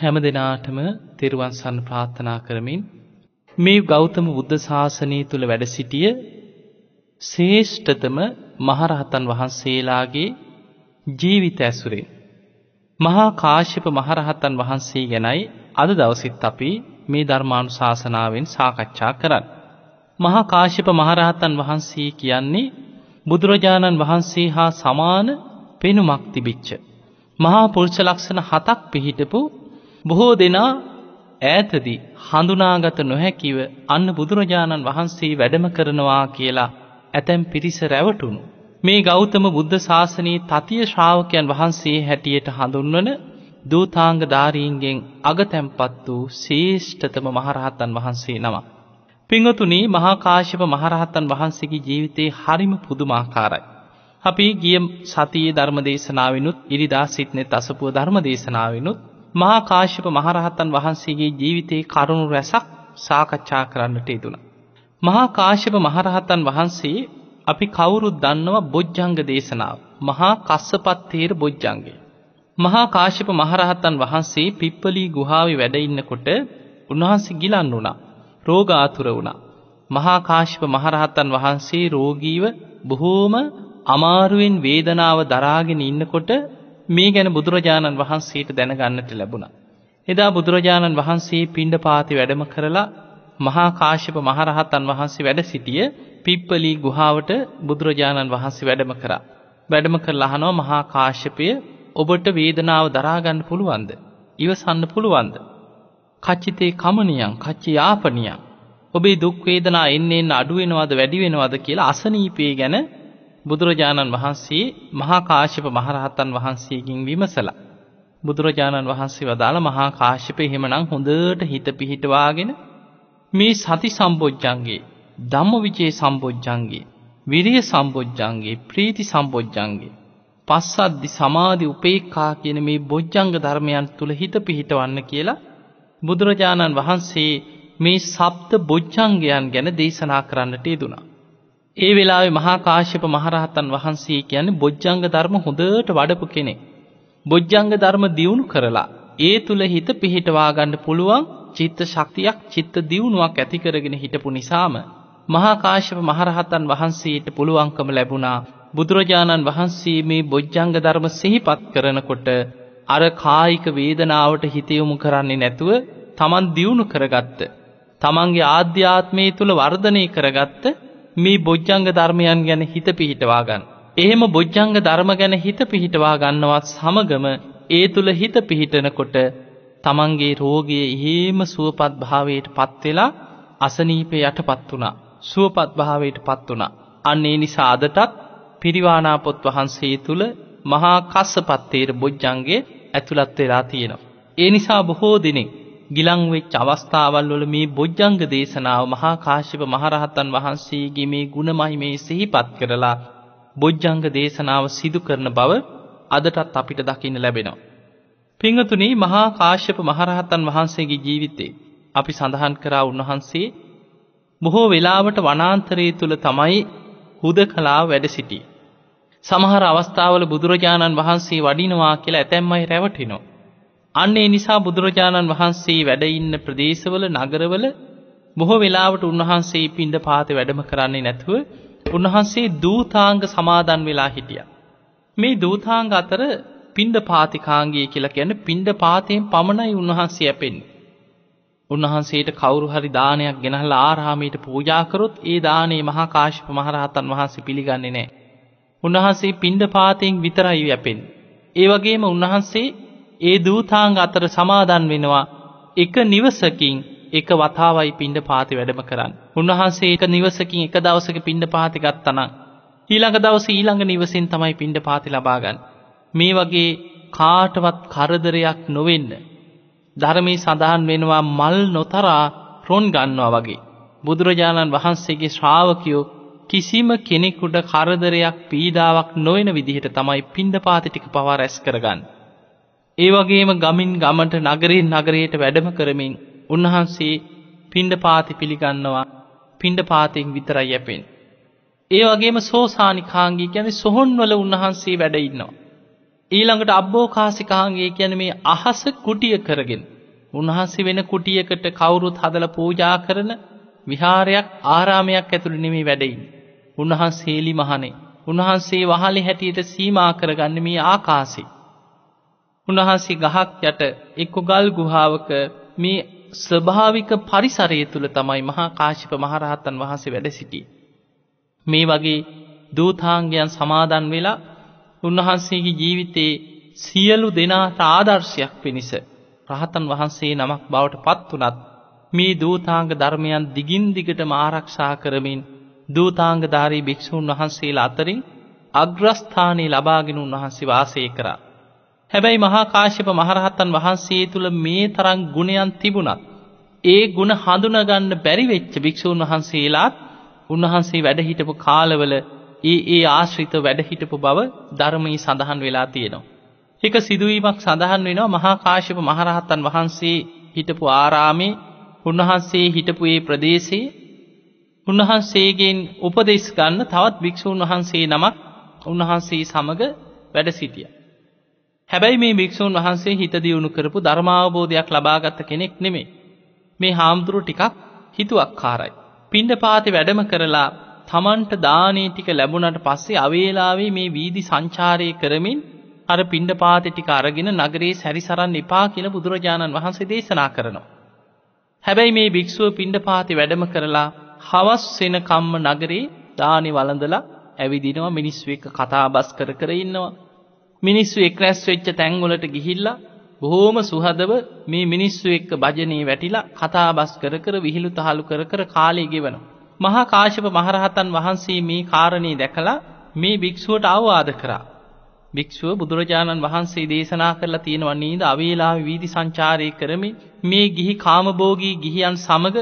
හැම දිනාටම තෙරුවන් සරණ ප්‍රාර්ථනා කරමින් මේ ගෞතම බුද්ධ ශාසනය තුල වැඩ සිටිය ශ්‍රේෂ්ඨතම මහරහතන් වහන්සේලාගේ ජීවිත ඇසුරෙන් මහා කාශ්‍යප මහරහතන් වහන්සේ ගැනයි අද දවසෙත් අපි මේ ධර්මානුශාසනාවෙන් සාකච්ඡා කරන්නේ. මහා කාශ්‍යප මහරහතන් වහන්සේ කියන්නේ බුදුරජාණන් වහන්සේ හා සමාන පෙනුමක් තිබිච්ච මහා පුරුෂ ලක්ෂණ හතක් පිහිටපු බොහෝ දෙනා ඈතදී හඳුනාගත නොහැකිව අන්න බුදුරජාණන් වහන්සේ වැඩම කරනවා කියලා ඇතැම් පිරිස රැවටුණු. මේ ගෞතම බුද්ධ ශාසනයේ තතිය ශ්‍රාවකයන් වහන්සේ හැටියට හඳුන්වන දූතාංග ධාරීන්ගෙන් අගතැම්පත් වූ ශේෂ්ඨතම මහරහතන් වහන්සේ නමක්. පිංහතුනි මහා කාශ්‍යප මහරහතන් වහන්සේගේ ජීවිතේ හරිම පුදුමාකාරයි. අපි ගිය සතියේ ධර්ම දේශනාවෙනුත් ඉරිදා සිටනෙත් අසපුව ධර්ම දේශනාවෙනුත් මහා කාශ්‍යප මහරහතන් වහන්සේගේ ජීවිතයේ කරුණු රැසක් සාකච්ඡා කරන්නට යෙදුණා. මහා කාශ්‍යප මහරහතන් වහන්සේ අපි කවුරුත් දන්නවා බොජ්ජංග දේශනාව. මහා කස්සපත් තේර බොජ්ජංගේ. මහා කාශ්‍යප මහරහතන් වහන්සේ පිප්පලී ගුහාවේ වැඩ ඉන්නකොට උන්වහන්සේ ගිලන් වුණා. රෝගාතුර වුණා. මහා කාශ්‍යප මහරහතන් වහන්සේ රෝගීව බොහෝම අමාරුවෙන් වේදනාව දරාගෙන ඉන්නකොට මේ ගැන බුදුරජාණන් වහන්සේට දැනගන්නට ලැබුණා. එදා බුදුරජාණන් වහන්සේ පිණ්ඩපාතේ වැඩම කරලා මහා කාශ්‍යප මහරහතන් වහන්සේ වැඩ සිටිය පිප්පලී ගුහාවට බුදුරජාණන් වහන්සේ වැඩම කරා. වැඩම කරලා අහනවා මහා කාශ්‍යපය ඔබට වේදනාව දරා ගන්න පුළුවන්ද? ඉවසන්න පුළුවන්ද? කච්චිතේ කමනියන් කච්චි යාපනියන් ඔබේ දුක් වේදනා එන්නේ එන්න අඩු වෙනවද වැඩි වෙනවද කියලා අසනීපේ ගැන බුදුරජාණන් වහන්සේ මහා කාශ්‍යප මහරහතන් වහන්සේගෙන් විමසලා බුදුරජාණන් වහන්සේ වදාළ මහා කාශ්‍යප එහෙමනම් හොඳට හිත පිහිටවාගෙන මේ සති සම්බොජ්ජංගේ ධම්මවිචේ සම්බොජ්ජංගේ විරිය සම්බොජ්ජංගේ ප්‍රීති සම්බොජ්ජංගේ පස්සද්දි සමාධි උපේක්ඛා කියන මේ බොජ්ජංග ධර්මයන් තුල හිත පිහිටවන්න කියලා බුදුරජාණන් වහන්සේ මේ සප්ත බොජ්ජංගයන් ගැන දේශනා කරන්නට යෙදුණා. ඒ වෙලාවේ මහා කාශ්‍යප මහරහතන් වහන්සේ කියන්නේ බොජ්ජංග ධර්ම හොඳට වඩපු කෙනෙක්. බොජ්ජංග ධර්ම දියුණු කරලා ඒ තුල හිත පිහිටවා ගන්න පුළුවන් චිත්ත ශක්තියක් චිත්ත දියුණුවක් ඇති කරගෙන හිටපු නිසාම මහා කාශ්‍යප මහරහතන් වහන්සේට පුළුවන්කම ලැබුණා බුදුරජාණන් වහන්සේ මේ බොජ්ජංග ධර්ම සිහිපත් කරනකොට අර කායික වේදනාවට හිත යොමු කරන්නේ නැතුව තමන් දියුණු කරගත්ත තමන්ගේ ආධ්‍යාත්මයේ තුල වර්ධනය කරගත්ත මේ බොජ්ජංග ධර්මයන් ගැන හිත පිහිටවා ගන්න. එහෙම බොජ්ජංග ධර්ම ගැන හිත පිහිටවා ගන්නවත් සමගම ඒ තුල හිත පිහිටනකොට තමන්ගේ රෝගයේ ඉහේම සුවපත් භාවයට පත් වෙලා අසනීපේ යටපත් වුණා. සුවපත් භාවයට පත් වුණා. අන්න ඒ නිසා අදටත් පිරිවානා පොත් වහන්සේ තුල මහා කස්සපත් තේර බොජ්ජංගේ ඇතුළත් වෙලා තියෙනවා. ඒ නිසා බොහෝ දිනෙක ගිලන් වෙච්ච අවස්ථාවල් වල මේ බොජ්ජංග දේශනාව මහා කාශ්‍යප මහරහතන් වහන්සේගේ මේ ගුණමහිමේ සිහිපත් කරලා බොජ්ජංග දේශනාව සිදු කරන බව අදටත් අපිට දකින්න ලැබෙනවා. පිංගතුනි මහා කාශ්‍යප මහරහතන් වහන්සේගේ ජීවිතේ අපි සඳහන් කරා උන්වහන්සේ බොහෝ වෙලාවට වනාන්තරයේ තුල තමයි හුදකලා වැඩ සිටියේ. සමහර අවස්ථාවල බුදුරජාණන් වහන්සේ වඩිනවා කියලා ඇතැම් අය රැවටෙනවා. අන්න ඒ නිසා බුදුරජාණන් වහන්සේ වැඩ ඉන්න ප්‍රදේශවල නගරවල බොහෝ වෙලාවට උන්වහන්සේ පින්ඩ පාතේ වැඩම කරන්නේ නැතුව උන්වහන්සේ දූතාංග සමාදන් වෙලා හිටියා. මේ දූතාංග අතර පින්ඩ පාතිකාංගය කියලා කියන්නේ පින්ඩ පාතයෙන් පමණයි උන්වහන්සේ යැපෙන්නේ. උන්වහන්සේට කවුරු හරි දානයක් ගෙනහලා ආරාමයට පූජා කරොත් ඒ දානේ මහා කාශ්‍යප මහරහතන් වහන්සේ පිළිගන්නේ නැහැ. උන්වහන්සේ පින්ඩ පාතයෙන් විතරයි යැපෙන්නේ. ඒ වගේම උන්වහන්සේ ඒ දූතාංග අතර සමාදන් වෙනවා එක නිවසකින් එක වතාවයි පින්ඩ පාති වැඩම කරන්න. උන්වහන්සේ එක නිවසකින් එක දවසක පින්ඩ පාති ගත්තනම්. ඊළඟ දවස ඊළඟ නිවසෙන් තමයි පින්ඩ පාති ලබාගන්න. මේ වගේ කාටවත් කරදරයක් නොවෙන්න. ධර්මී සඳහන් වෙනවා මල් නොතරා රොන් ගන්නවා වගේ. බුදුරජාණන් වහන්සේගේ ශ්‍රාවකයෝ කිසිම කෙනෙකුට කරදරයක් පීඩාවක් නොවන විදිහට තමයි පින්ඩ පාති ටික පවා රැස් කරගන්න. ඒ වගේම ගමින් ගමට නගරයෙන් නගරයට වැඩම කරමින් උන්වහන්සේ පින්ඩ පාති පිළිගන්නවා පින්ඩ පාතිෙන් විතරයි යැපෙන්. ඒ වගේම සෝසානිකාංගී ගැන සොහොන් වල උන්වහන්සේ වැඩඉන්නවා. ඊළඟට අබ්බෝකාසිකාංගේ කියන මේ අහස කුටිය කරගෙන උන්වහන්සේ වෙන කුටියකට කවුරුත් හදලා පූජා කරන විහාරයක් ආරාමයක් ඇතුළේ නෙමේ වැඩෙන්නේ. උන්වහන්සේ එලි මහනේ. උන්වහන්සේ වහලේ හැටියට සීමා කරගන්න මේ ආකාශේ. උන්වහන්සේ ගහක් යට එක්ක ගල් ගුහාවක මේ ස්වභාවික පරිසරය තුළ තමයි මහා කාශිප මහරහතන් වහන්සේ වැඩ සිටියේ. මේ වගේ දූතාංගයන් සමාදන් වෙලා උන්වහන්සේගේ ජීවිතයේ සියලු දෙනාට ආදර්ශයක් පිණිස රහතන් වහන්සේ නමක් බවට පත් වනත් මේ දූතාංග ධර්මයන් දිගින් දිගටම ආරක්ෂා කරමින් දූතාංගධාරී භික්‍ෂූන් වහන්සේලා අතරින් අග්‍රස්ථානයේ ලබාගෙන උන්වහන්සේ වාසය කරා. හැබැයි මහාකාශප මහරහත්තන් වහන්සේ තුළ මේ තරං ගුණයන් තිබුණත්. ඒ ගුණ හඳුනගන්න බැරිවෙච්ච භික්‍ෂූන් වහන්සේලාත් උන්වහන්සේ වැඩහිටපු කාලවල ඒ ඒ ආශ්‍රිත වැඩහිටපු බව ධර්මී සඳහන් වෙලා තියෙනවා. එක සිදුවීමක් සඳහන් වෙනවා මහාකාශප මහරහත්තන් වහන්සේ හිටපු ආරාමේ උන්වහන්සේ හිටපු ඒ ප්‍රදේශයේ උන්වහන්සේගෙන් උපදෙස් ගන්න තවත් භික්‍ෂූන් වහන්සේ නමක් උන්වහන්සේ සමඟ වැඩ සිටිය. හැබැයි මේ භික්‍ෂූන් වහන්සේ හිත දියුණු කරපු ධර්මාවබෝධයක් ලබාගත්ත කෙනෙක් නෙමේ. මේ හාමුදුරු ටිකක් හිතුවක් කාරයි. පින්ඩ පාති වැඩම කරලා තමන්ට දානී ටික ලැබුණට පස්සේ අවේලාවේ මේ වීදි සංචාරය කරමින් අර පින්ඩ පාති ටික අරගෙන නගරේ සැරිසරන්න එපා කියල බුදුරජාණන් වහන්සේ දේශනා කරනවා. හැබැයි මේ භික්‍ෂුව පින්ඩ පාති වැඩම කරලා හවස් වෙන කම්ම නගරේ දානි වලඳලා ඇවිදිනවා මිනිස්සු එක කතා බස් කර කර ඉන්නවා. මිනිස්සු එක් රැස් වෙච්ච තැන්වලට ගිහිල්ලා බොහෝම සුහදව මේ මිනිස්සු එක්ක භජනී වැටිලා කතා බස් කර කර විහිළු තහලු කර කර කාලය ගෙවනවා. මහා කාශප මහරහතන් වහන්සේ මේ කාරණී දැකලා මේ භික්‍ෂුවට අවවාද කරා. භික්‍ෂුව බුදුරජාණන් වහන්සේ දේශනා කරලා තියෙනවා නීද අවේලා වීදි සංචාරය කරමින් මේ ගිහි කාමබෝගී ගිහියන් සමග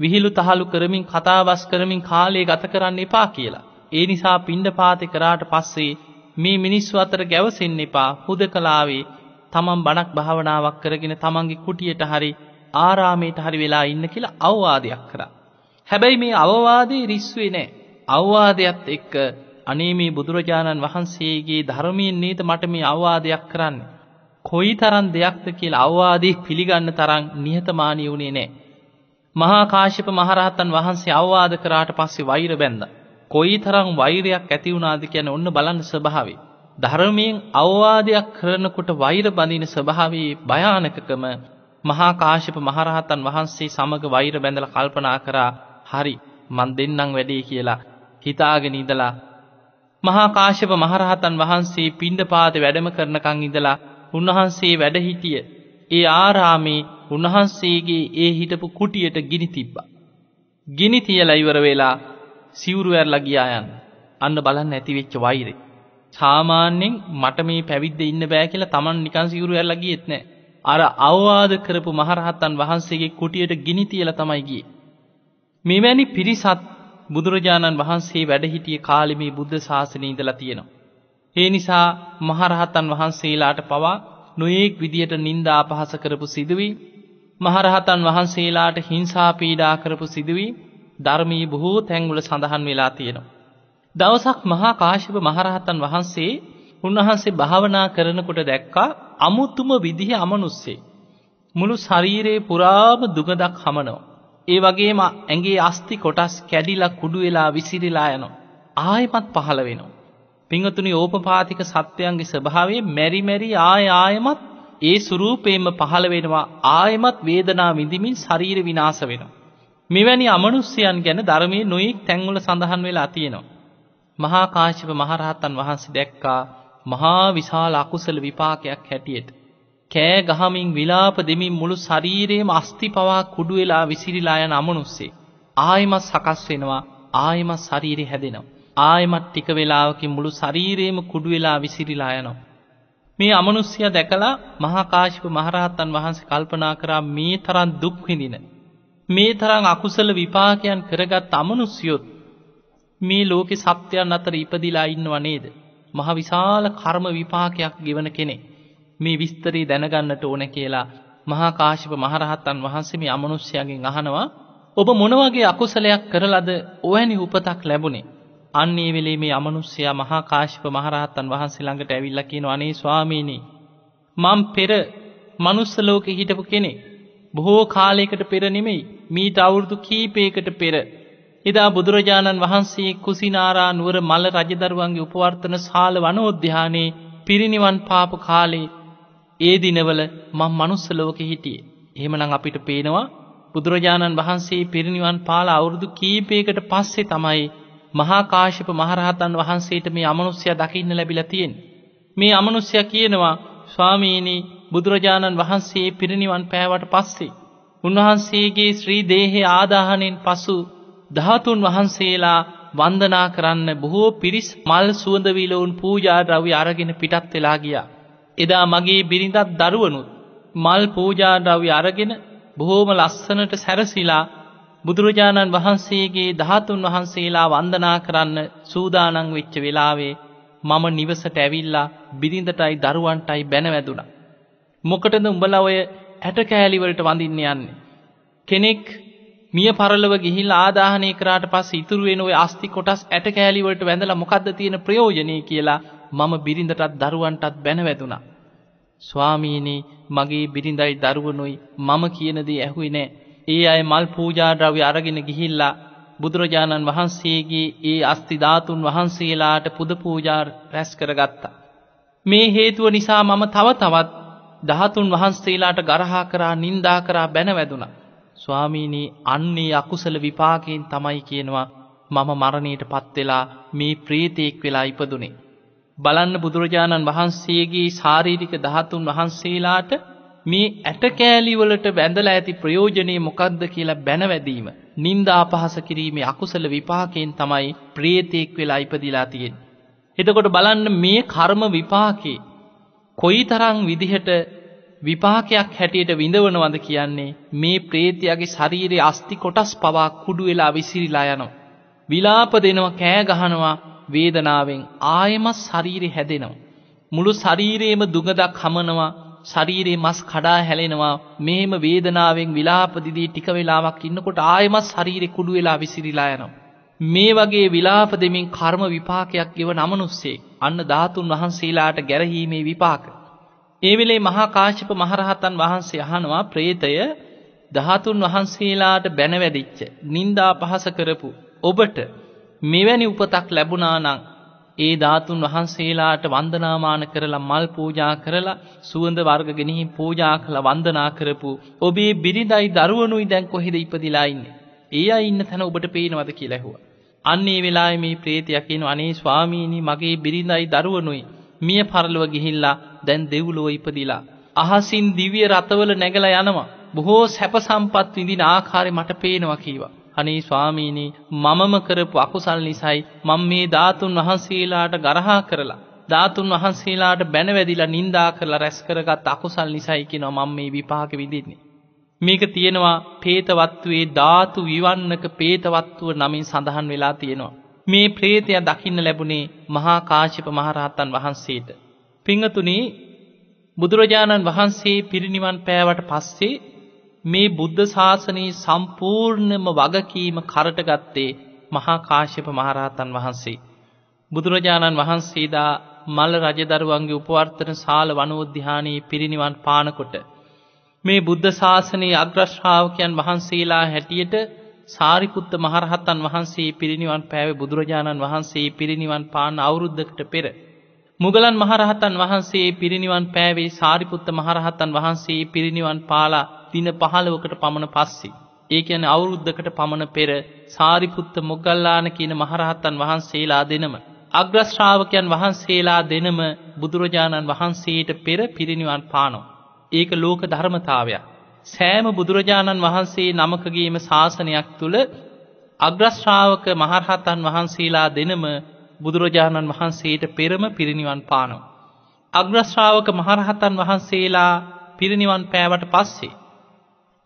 විහිළු තහලු කරමින් කතාබස් කරමින් කාලය ගත කරන්න එපා කියලා. ඒ නිසා පිණ්ඩ පාති කරාට පස්සේ මේ මිනිස්සු අතර ගැවසෙන්න එපා හුද කලාවේ තමන් බණක් භාවනාවක් කරගෙන තමන්ගේ කුටියට හරි ආරාමයට හරි වෙලා ඉන්න කියලා අවවාදයක් කරා. හැබැයි මේ අවවාදේ රිස්වේ නෑ. අවවාදයක්ත් එක්ක අනේ මේ බුදුරජාණන් වහන්සේගේ ධර්මයෙන් නේද මට මේ අවවාදයක් කරන්න. කොයි තරන් දෙයක්ද කියලා අවවාදී පිළිගන්න තරං නිහතමානී වුණේ නෑ. මහා කාශිප මහරහතන් වහන්සේ අවවාද කරාට පස්සේ වෛර බැන්ද. කොයි තරම් වෛරයක් ඇතිවුණාද කියන ඔන්න බලන්න ස්වභාවේ. ධර්මයෙන් අවවාදයක් කරනකොට වෛර බඳින ස්වභාවී භයානකකම මහා කාශිප මහරහතන් වහන්සේ සමග වෛර බැඳල කල්පනා කරා හරි මන් දෙන්නම් වැඩේ කියලා හිතාගෙන ඉඳලා මහා කාශ්‍යප මහරහතන් වහන්සේ පිණ්ඩ පාත වැඩම කරනකං ඉඳලා උන්වහන්සේ වැඩහිටිය ඒ ආරාමේ උන්වහන්සේගේ ඒ හිටපු කුටියට ගිනි තිබ්බ. ගිනි තියලා ඉවර වෙලා සිවුරු ඇරලා ගියා යන්න. අන්න බලන්න ඇතිවෙච්ච වෛරේ. සාමාන්‍යයෙන් මට මේ පැවිද්ද ඉන්න බෑ කියලා Taman නිකන් සිවුරු ඇරලා ගියෙත් නෑ. අර අවවාද කරපු මහරහතන් වහන්සේගේ කුටියට ගිනි තියලා තමයි ගියේ. මෙවැනි පිරිසත් බුදුරජාණන් වහන්සේ වැඩහිටිය කාලිමේ බුද්ධ ශාසනය ඉඳලා තියෙනවා. ඒ නිසා මහරහතන් වහන්සේලාට පවා නොයෙක් විදියට නින්දා අපහස කරපු සිදුවී මහරහතන් වහන්සේලාට හිංසා පීඩා කරපු සිදුවී ධර්මී බොහෝ තැංගුල සඳහන් වෙලා තියෙනවා. දවසක් මහා කාශිප මහරහතන් වහන්සේ උන්වහන්සේ භාවනා කරනකොට දැක්කා අමුතුම විදිහ අමනුස්සේ. මුළු ශරීරයේ පුරාම දුගදක් හමනෝ. ඒ වගේම ඇගේ අස්ති කොටස් කැඩිලා කුඩු වෙලා විසිරිලා යනවා. ආයමත් පහළ වෙනවා. පිංහතුනි ඕපපාතික සත්‍යයන්ගේ ස්වභාවේ මැරි මැරි ආය ආයමත් ඒ සුරූපේම පහළ වෙනවා ආයමත් වේදනා විඳමින් ශරීර විනාස වෙනවා. මෙවැනි අමනුස්්‍යයන් ගැන ධර්මය නොයෙක් තැංගුල සඳහන් වෙලා තියෙනවා. මහා කාශිප මහරහතන් වහන්සේ දැක්කා මහා විශාල අකුසල විපාකයක් හැටියට. කෑ ගහමින් විලාප දෙමින් මුළු ශරීරයේම අස්ති පවා කුඩු වෙලා විසිරිලා යන අමනුස්සේ. ආයමත් සකස් වෙනවා ආයමත් ශරීරය හැදෙනවා. ආයමත් ටික වෙලාවකින් මුළු ශරීරයේම කුඩු වෙලා විසිරිලා යනවා. මේ අමනුස්්‍යය දැකලා මහාකාශිප මහරහත්තන් වහන්සේ කල්පනා කරා මේ තරන් දුක්විඳින. මේ තරං අකුසල විපාකයන් කරගත් අමනුස්යොත් මේ ලෝකෙ සත්‍යයන් අතර ඉපදිලා ඉන්නව නේද. මහ විශාල කර්ම විපාකයක් ගෙවන කෙනෙ. මේ විස්තරී දැනගන්නට ඕන කියලා මහා කාශිප මහරහත්තන් වහන්සේ මේ අමනුස්්‍යයගෙන් අහනවා ඔබ මොනවගේ අකුසලයක් කරලද ඔවැනි උපතක් ලැබුණේ අන්නේ වෙලේ මේ අමනුෂ්‍යයා මහා කාශ්‍යප මහරහතන් වහන්සේ ළඟට ඇවිල්ලා කියනවා අනේ ස්වාමීනි මම පෙර මනුස්ස ලෝකෙ හිටපු කෙනෙක්. බොහෝ කාලයකට පෙර නෙමෙයි මීට අවුරුදු කීපයකට පෙර එදා බුදුරජාණන් වහන්සේ කුසිනාරා නුවර මල්ල රජදරුවන්ගේ උපවර්තන ශාල වනෝද්‍යානයේ පිරිනිවන් පාපු කාලේ ඒ දිනවල මං මනුස්ස ලෝකෙ හිටියේ. එහෙමනම් අපිට පේනවා බුදුරජාණන් වහන්සේ පිරිනිවන් පාල අවුරුදු කීපයකට පස්සේ තමයි මහා කාශ්‍යප මහරහතන් වහන්සේට මේ අමනුෂ්‍යයා දකින්න ලැබිලා තියෙන්නේ. මේ අමනුෂ්‍යයා කියනවා ස්වාමීනි බුදුරජාණන් වහන්සේ පිරිනිවන් පෑවට පස්සේ උන්වහන්සේගේ ශ්‍රී දේහය ආදාහනෙන් පසු ධාතුන් වහන්සේලා වන්දනා කරන්න බොහෝ පිරිස් මල් සුවඳ විලවුන් පූජා ද්‍රව්‍ය අරගෙන පිටත් වෙලා ගියා. එදා මගේ බිරිඳත් දරුවනුත් මල් පූජා ද්‍රව්‍ය අරගෙන බොහෝම ලස්සනට සැරසිලා බුදුරජාණන් වහන්සේගේ ධාතුන් වහන්සේලා වන්දනා කරන්න සූදානං වෙච්ච වෙලාවේ මම නිවසට ඇවිල්ලා බිරිඳටයි දරුවන්ටයි බැනවැදුණා. මොකටද උඹලා ඔය ඇට කෑලිවලට වඳින්න යන්නේ. කෙනෙක් මිය පරලව ගිහිල්ලා ආදාහනය කරාට පස්සේ ඉතුරු වෙන ওই අස්ති කොටස් ඇට කෑලි වලට වැඳලා මොකද්ද තියෙන ප්‍රයෝජනේ කියලා මම බිරිඳටත් දරුවන්ටත් බැනවැදුණා. ස්වාමීනි මගේ බිරිඳයි දරුවනුයි මම කියන දේ ඇහුවේ නෑ. ඒ අය මල් පූජා ද්‍රව්‍ය අරගෙන ගිහිල්ලා බුදුරජාණන් වහන්සේගේ ඒ අස්ති ධාතුන් වහන්සේලාට පුද පූජා රැස් කරගත්තා. මේ හේතුව නිසා මම තව තවත් ධාතුන් වහන්සේලාට ගරහා කරා නින්දා කරා බැනවැදුණා. ස්වාමීනී අන්නේ අකුසල විපාකයෙන් තමයි කියනවා මම මරණයට පත්වෙලා මේ ප්‍රීතයෙක් වෙලා ඉපදුනේ. බලන්න බුදුරජාණන් වහන්සේගේ ශාරීරික දහතුන් වහන්සේලාට මේ ඇටකෑලිවලට වැඳලා ඇති ප්‍රයෝජනය මොකක්ද කියලා බැනවැදීම. නින්දා අපහස කිරීමේ අකුසල විපාකයෙන් තමයි ප්‍රේතයෙක් වෙලා ඉපදිලා තියෙන්. එතකොට බලන්න මේ කර්ම විපාකේ කොයි තරං විදිහට විපාකයක් හැටියට විඳවනවද කියන්නේ මේ ප්‍රේතයාගේ ශරීරයේ අස්ති කොටස් පවා කුඩු වෙලා විසිරිලා යනවා. විලාප දෙනවා කෑ ගහනවා වේදනාවෙන් ආයෙමත් ශරීරය හැදෙනවා. මුළු ශරීරයේම දුගදක් හමනවා ශරීරයේ මස් කඩා හැලෙනවා මේම වේදනාවෙන් විලාප දිදී ටික වෙලාවක් ඉන්නකොට ආයෙමත් ශරීරේ කුඩු වෙලා විසිරිලා යනවා. මේ වගේ විලාප දෙමින් කර්ම විපාකයක් ගෙවන අමනුස්සේ අන්න ධාතුන් වහන්සේලාට ගැරහීමේ විපාක. ඒ වෙලේ මහා කාශ්‍යප මහරහතන් වහන්සේ අහනවා ප්‍රේතය ධාතුන් වහන්සේලාට බැනවැදිච්ච නින්දා පහස කරපු ඔබට මෙවැනි උපතක් ලැබුණා නම් ඒ ධාතුන් වහන්සේලාට වන්දනාමාන කරලා මල් පූජා කරලා සුවඳ වර්ග ගෙනihin පූජා කළ වන්දනා කරපු ඔබේ බිරිඳයි දරුවනුයි දැන් කොහෙද ඉපදිලා ඉන්නේ? ඒ අය ඉන්න තැන ඔබට පේනවද කියලා ඇහුවා. අන්න ඒ වෙලාවේ මේ ප්‍රේතයා කියනවා අනේ ස්වාමීනි මගේ බිරිඳයි දරුවනුයි. මිය පරලොව ගිහිල්ලා දැන් දෙව්ලොව ඉපදිලා. අහසින් දිව්‍ය රතවල නැගලා යනවා. බොහෝ සැප සම්පත් විඳින ආකාරය මට පේනවා කීවා අනේ ස්වාමීනි මමම කරපු අකුසල් නිසායි මම මේ ධාතුන් වහන්සේලාට ගරහා කරලා ධාතුන් වහන්සේලාට බැනවැදිලා නිඳා කරලා රැස් කරගත් අකුසල් නිසායි කියනවා මම මේ විපාක විඳින්නේ. මේක තියෙනවා පේතවත්වයේ ධාතු විවන්නක පේතවත්තුව නමින් සඳහන් වෙලා තියෙනවා මේ ප්‍රේතය දකින්න ලැබුණේ මහා කාශ්‍යප මහරහතන් වහන්සේට. පිංහතුනි බුදුරජාණන් වහන්සේ පිරිනිවන් පෑවට පස්සේ මේ බුද්ධ ශාසනයේ සම්පූර්ණම වගකීම කරටගත්තේ මහා කාශ්‍යප මහරහතන් වහන්සේ. බුදුරජාණන් වහන්සේදා මල්ල රජදරුවන්ගේ උපවර්තන සාල වනෝද්‍යානයේ පිරිනිවන් පානකොට. මේ බුද්ධ ශාසනයේ අග්‍රශ්‍රාවකයන් වහන්සේලා හැටියට සාරිපුත්ත මහරහත්තන් වහන්සේ පිරිනිවන් පෑව බුදුරජාණන් වහන්සේ පිරිනිවන් පාන අවුරුද්ධකට පෙර. මුගලන් මහරහතන් වහන්සේ පිරිනිවන් පෑවේ සාරිපුත්ත මහරහත්තන් වහන්සේ පිරිනිවන් පාලා දින පහළවකට පමණ පස්සි. ඒ කියන අවුරුද්ධකට පමණ පෙර සාරිපුත්ත මොගල්ලාන කියන මහරහත්තන් වහන්සේලා දෙනම. අග්‍රශ්‍රාවකයන් වහන්සේලා දෙනම බුදුරජාණන් වහන්සේට පෙර පිරිනිවන් පානෝ. ඒක ලෝක ධර්මතාවයක්. සෑම බුදුරජාණන් වහන්සේ නමකගේම ශාසනයක් තුළ අග්‍රශ්‍රාවක මහරහතන් වහන්සේලා දෙනම බුදුරජාණන් වහන්සේට පෙරම පිරිනිවන් පානෝ. අග්‍රශ්‍රාවක මහරහතන් වහන්සේලා පිරිනිවන් පෑවට පස්සේ.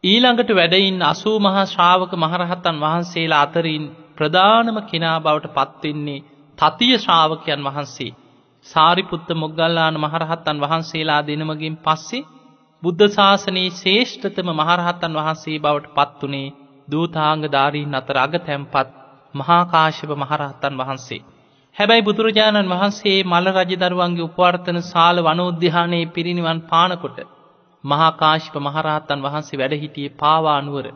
ඊළඟට වැඩයින් අසූ මහා ශ්‍රාවක මහරහතන් වහන්සේලා අතරින් ප්‍රධානම කෙනා බවට පත්වෙන්නේ තතිය ශ්‍රාවකයන් වහන්සේ. සාරිපුත්ත මොග්ගල්ලාන මහරහත්තන් වහන්සේලා දෙනමගින් පස්සේ බුද්ධ ශාසනයේ ශේෂ්ඨතම මහරහත්තන් වහන්සේ බවට පත්වනේ දූතාංගධාරීන් අතර අග තැන්පත් මහා කාශ්‍යප මහරහතන් වහන්සේ. හැබැයි බුදුරජාණන් වහන්සේ මල්ල රජදරුවන්ගේ උපවර්තන සාල වනෝද්‍යානයේ පිරිනිවන් පානකොට මහා කාශ්‍යප මහරහතන් වහන්සේ වැඩහිටියේ පාවානුවර.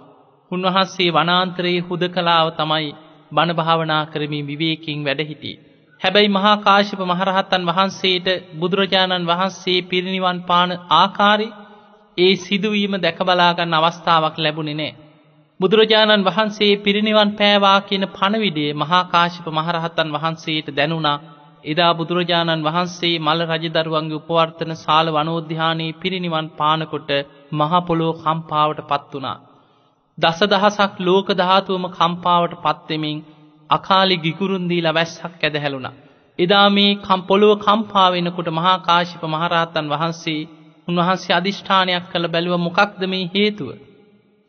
උන්වහන්සේ වනාන්තරයේ හුදකලාව තමයි බණ භාවනා කරමින් විවේකයෙන් වැඩහිටියේ. හැබැයි මහා කාශ්‍යප මහරහතන් වහන්සේට බුදුරජාණන් වහන්සේ පිරිනිවන් පාන ආකාරي ඒ සිදුවීම දැක බලා ගන්න අවස්ථාවක් ලැබුණේ නැහැ. බුදුරජාණන් වහන්සේ පිරිනිවන් පෑවා කියන පණවිඩේ මහා කාශ්‍යප මහරහතන් වහන්සේට දැනුණා. එදා බුදුරජාණන් වහන්සේ මල්ල රජදරුවන්ගේ උපවර්තන ශාල වනෝද්‍යානයේ පිරිනිවන් පානකොට මහ පොළොව කම්පාවට පත් වුණා. දසදහසක් ලෝක ධාතුවම කම්පාවට පත් වෙමින් අකාලි ගිකුරුන් දීලා වැස්සක් ඇදහැළුණා. එදා මේ කම් පොළොව කම්පා වෙනකොට මහා කාශ්‍යප මහරහතන් වහන්සේ උන්වහන්සේ අදිෂ්ඨානයක් කළ බැලුව මොකක්ද මේ හේතුව?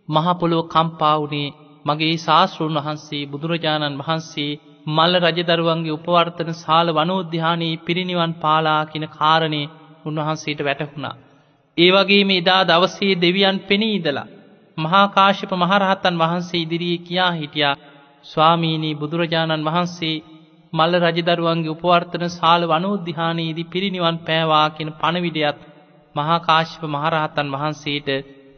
මහ පොළොව කම්පා වුණේ මගේ ශාස්ත්‍රූන් වහන්සේ බුදුරජාණන් වහන්සේ මල්ල රජදරුවන්ගේ උපවර්තන ශාල වනෝද්‍යානයේ පිරිනිවන් පාලා කියන කාරණේ උන්වහන්සේට වැටහුණා. ඒ වගේම එදා දවසේ දෙවියන් පෙනී ඉඳලා මහා කාශ්‍යප මහරහතන් වහන්සේ ඉදිරියේ කියා හිටියා ස්වාමීනී බුදුරජාණන් වහන්සේ මල්ල රජදරුවන්ගේ උපවර්තන ශාල වනෝද්‍යානයේදී පිරිනිවන් පෑවා කියන පණවිඩයත් මහා කාශ්‍යප මහරහතන් වහන්සේට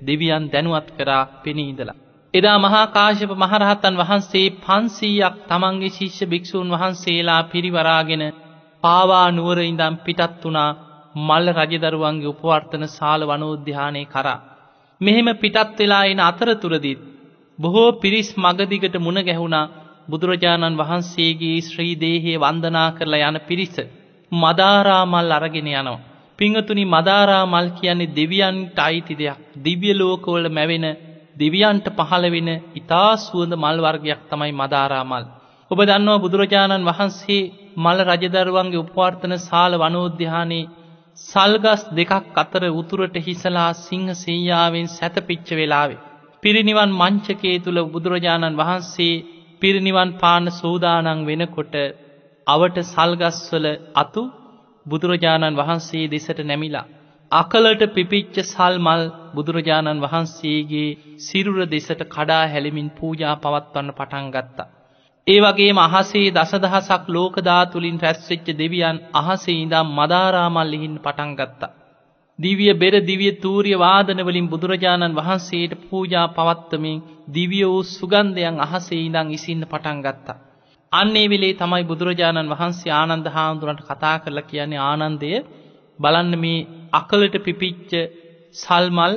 දෙවියන් දැනුවත් කරා පෙනී ඉඳලා. එදා මහා කාශ්‍යප මහරහතන් වහන්සේ 500ක් තමන්ගේ ශිෂ්‍ය භික්ෂූන් වහන්සේලා පිරිවරාගෙන පාවා නුවර ඉඳන් පිටත් වුණා මල්ල රජදරුවන්ගේ උපවර්තන ශාල වනෝද්‍යානයේ කරා. මෙහෙම පිටත් වෙලා එන අතරතුරදීත් බොහෝ පිරිස් මගදිගට මුණ ගැහුණා බුදුරජාණන් වහන්සේගේ ශ්‍රී දේහයේ වන්දනා කරලා යන පිරිස මදාරා මල් අරගෙන යනවා. පිංහතුනි මදාරා මල් කියන්නේ දෙවියන්ට අයිති දෙයක්. දිව්‍ය ලෝකවල මැවෙන දෙවියන්ට පහළ වෙන ඊතා සුවඳ මල් වර්ගයක් තමයි මදාරා මල්. ඔබ දන්නවා බුදුරජාණන් වහන්සේ මල රජදරුවන්ගේ උපවර්තන ශාල වනෝද්‍යානයේ සල්ගස් දෙකක් අතර උතුරට හිසලා සිංහ සීයාවෙන් සැතපිච්ච වෙලාවේ පිරිනිවන් මංචකයේ තුල බුදුරජාණන් වහන්සේ පිරිනිවන් පාන සූදානම් වෙනකොට අවට සල්ගස්වල අතු බුදුරජාණන් වහන්සේ දෙසට නැමිලා අකලට පිපිච්ච සල්මල් බුදුරජාණන් වහන්සේගේ සිරුර දෙසට කඩා හැලමින් පූජා පවත්වන්න පටන් ගත්තා. ඒ වගේම අහසේ දසදහසක් ලෝකධාතුලින් රැස්වෙච්ච දෙවියන් අහසේ ඉඳම් මදාරාමල් ලිහින්න පටන් ගත්තා. දිවිය බෙර දිවිය තූරිය වාදනවලින් බුදුරජාණන් වහන්සේට පූජා පවත්වමින් දිවිය වූ සුගන්ධයන් අහසේ ඉඳං ඉසින්න පටන් ගත්තා. අන්නේ වෙලේ තමයි බුදුරජාණන් වහන්සේ ආනන්ද හාමුදුරන්ට කතා කරලා කියන්නේ ආනන්දය බලන්න මේ අකලට පිපිච්ච සල්මල්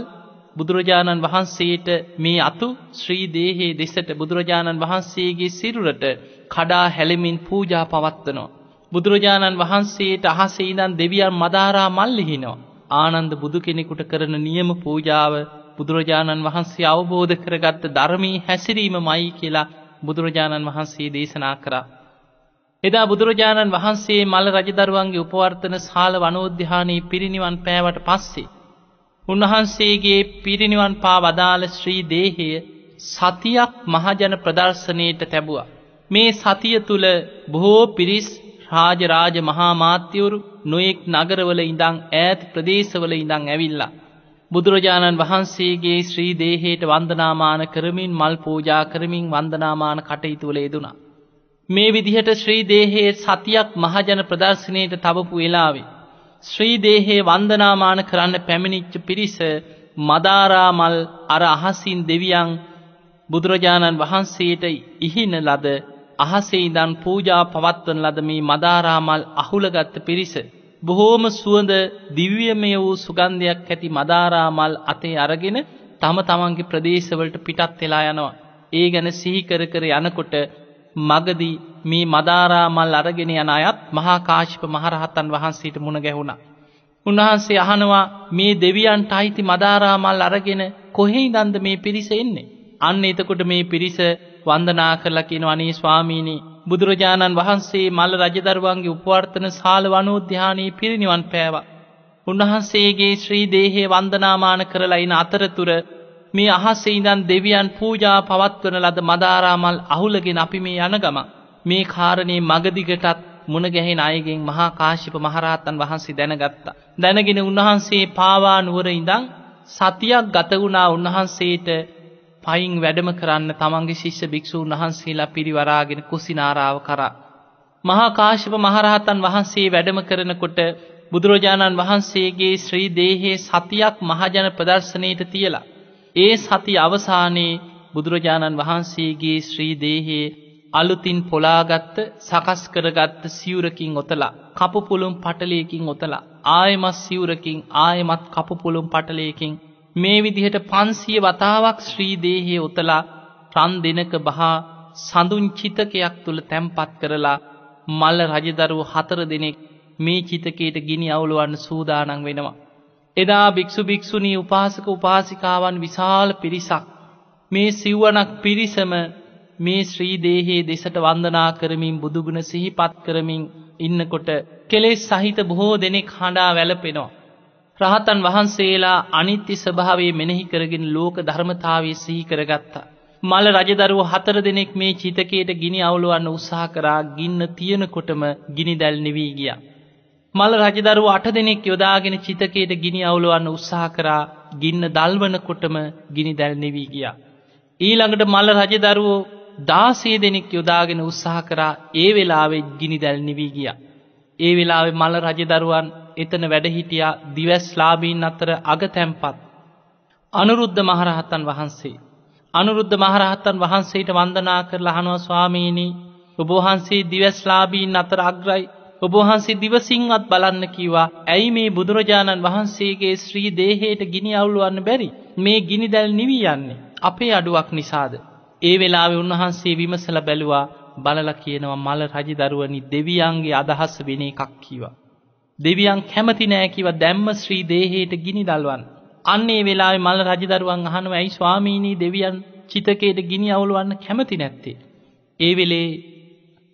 බුදුරජාණන් වහන්සේට මේ අතු ශ්‍රී දේහයේ දෙසට බුදුරජාණන් වහන්සේගේ සිරුරට කඩා හැලෙමින් පූජා පවත්වනවා. බුදුරජාණන් වහන්සේට අහසේ ඉඳන් දෙවියන් මදාරා මල් ලිහිනවා. ආනන්ද බුදු කෙනෙකුට කරන නියම පූජාව බුදුරජාණන් වහන්සේ අවබෝධ කරගත්ත ධර්මී හැසිරීමමයි කියලා බුදුරජාණන් වහන්සේ දේශනා කරා. එදා බුදුරජාණන් වහන්සේ මල්ල රජදරුවන්ගේ උපවර්තන ශාල වනෝද්‍යානයේ පිරිනිවන් පෑවට පස්සේ. උන්වහන්සේගේ පිරිනිවන් පා වදාළ ශ්‍රී දේහය සතියක් මහජන ප්‍රදර්ශනයට තැබුවා. මේ සතිය තුළ බොහෝ පිරිස් රාජරාජ මහා මාත්‍යවරු නොයෙක් නගරවල ඉඳං ඈත් ප්‍රදේශවල ඉඳං ඇවිල්ලා. බුදුරජාණන් වහන්සේගේ ශ්‍රී දේහයට වන්දනාමාන කරමින් මල් පූජා කරමින් වන්දනාමාන කටයුතුවල යෙදුණා. මේ විදිහට ශ්‍රී දේහයේ සතියක් මහජන ප්‍රදර්ශනයට තබපු වෙලාවේ. ශ්‍රී දේහයේ වන්දනාමාන කරන්න පැමිණිච්ච පිරිස මදාරාමල් අර අහසින් දෙවියන් බුදුරජාණන් වහන්සේට ඉහින ලද අහසේ ඉදන් පූජා පවත්වන ලද මේ මදාරාමල් අහුලගත්ත පිරිස. බොහෝම සුවඳ දිව්‍යමය වූ සුගන්ධයක් ඇති මදාරාමල් අතේ අරගෙන තම තමන්ගේ ප්‍රදේශවලට පිටත් වෙලා යනවා. ඒ ගැන සිහිකර කර යනකොට මගදී මේ මදාරාමල් අරගෙන යන අයත් මහා කාශ්‍යප මහරහතන් වහන්සේට මුණ ගැහුණා. උන්වහන්සේ අහනවා මේ දෙවියන්ට අයිති මදාරාමල් අරගෙන කොහේ ඉඳන්ද මේ පිරිස එන්නේ? අන්න එතකොට මේ පිරිස වන්දනා කරලා කියනවා අනේ ස්වාමීනි බුදුරජාණන් වහන්සේ මල්ල රජදරුවන්ගේ උපවර්තන ශාල වනෝද්‍යානයේ පිරිනිවන් පෑවා. උන්වහන්සේගේ ශ්‍රී දේහයේ වන්දනාමාන කරලා ඉන අතරතුර මේ අහසේ ඉඳන් දෙවියන් පූජා පවත්වන ලද මදාරාමල් අහුලගෙන අපි මේ යන ගම මේ කාරණේ මගදිගටත් මුණ ගැහෙන අයගෙන් මහා කාශ්‍යප මහරහතන් වහන්සේ දැනගත්තා. දැනගෙන උන්වහන්සේ පාවා නුවර ඉඳන් සතියක් ගත වුණා උන්වහන්සේට පයින් වැඩම කරන්න තමන්ගේ ශිෂ්‍ය භික්‍ෂූන් වහන්සේලා පිරිවරාගෙන කුසිනාරාව කරා. මහා කාශප මහරහතන් වහන්සේ වැඩම කරනකොට බුදුරජාණන් වහන්සේගේ ශ්‍රී දේහේ සතියක් මහජන ප්‍රදර්ශනයට තියලා. ඒ සති අවසානයේ බුදුරජාණන් වහන්සේගේ ශ්‍රී දේහේ අලුතින් පොලාගත්ත සකස් කරගත්ත සිවුරකින් ඔතලා කපුපුළුම් පටලයකින් ඔතලා ආයමත් සිවුරකින් ආයමත් කපුපුළුම් පටලයකින් මේ විදිහට පන්සිය වතාවක් ශ්‍රීදේහය ඔතලා රන් දෙනක බහා සඳුන් චිතකයක් තුළ තැම්පත් කරලා මල්ල රජදරුව හතර දෙනෙක් මේ චිතකයට ගිනි අවුළුවන්න සූදානං වෙනවා. එදා භික්‍ෂු භික්‍ෂුණී උපාසක උපාසිකාවන් විශාල පිරිසක් මේ සිව්වනක් පිරිසම මේ ශ්‍රීදේහයේ දෙසට වන්දනා කරමින් බුදුගුණ සිහිපත් කරමින් ඉන්නකොට කෙලෙස් සහිත බොහෝ දෙනෙක් හඬා වැලපෙනවා. රහතන් වහන්සේලා අනිත්‍ය ස්වභාවේ මෙනෙහි කරගෙන ලෝක ධර්මතාවය සිහි කරගත්තා. මල රජදරුව හතර දෙනෙක් මේ චිතකයට ගිනි අවුළුවන්න උත්සාහ කරා ගින්න තියෙනකොටම ගිනි දැල් නිවී ගිය. මල රජදරුව අට දෙනෙක් යොදාගෙන චිතකයට ගිනි අවුළුවන්න උත්සාහ කරා ගින්න දල්වනකොටම ගිනි දැල් නිවී ගිය. ඊළඟට මල්ල රජදරුවෝ දාසේ දෙනෙක් යොදාගෙන උත්සාහ කරා ඒ වෙලාවෙ ගිනි දැල් නිවී ගිය. ඒ වෙලාවෙ මල්ල රජදරුවන් එතන වැඩහිටියා දිවැස්ලාබීන් අතර අග තැම්පත්. අනුරුද්ධ මහරහත්තන් වහන්සේ. අනුරුද්ධ මහරහත්තන් වහන්සේට වන්දනා කර ලහනුව ස්වාමීණී ඔබහන්සේ දිවැස්ලාබීන් අතර අග්‍රයි ඔබහන්සේ දිවසිංවත් බලන්න කිවා ඇයි මේ බුදුරජාණන් වහන්සේගේ ශ්‍රී දේහයට ගිනි අවුළුවන්න බැරි මේ ගිනි දැල් නිවී යන්නේ අපේ අඩුවක් නිසාද. ඒ වෙලාවෙ උන්වහන්සේ විමසල බැලුවා බලල කියනවා මල රජි දරුවනි දෙවියන්ගේ අදහස් වෙන එකක් කීවා. දෙවියන් කැමති නෑකිව දැම්ම ශ්‍රී දේහයට ගිනි දල්වන්. අන්නේ වෙලා මල් රජදරුවන් අහනුව ඇයි ස්වාමීණී දෙවියන් චිතකයට ගිනි අවුළුවන්න කැමති නැත්තේ. ඒ වෙලේ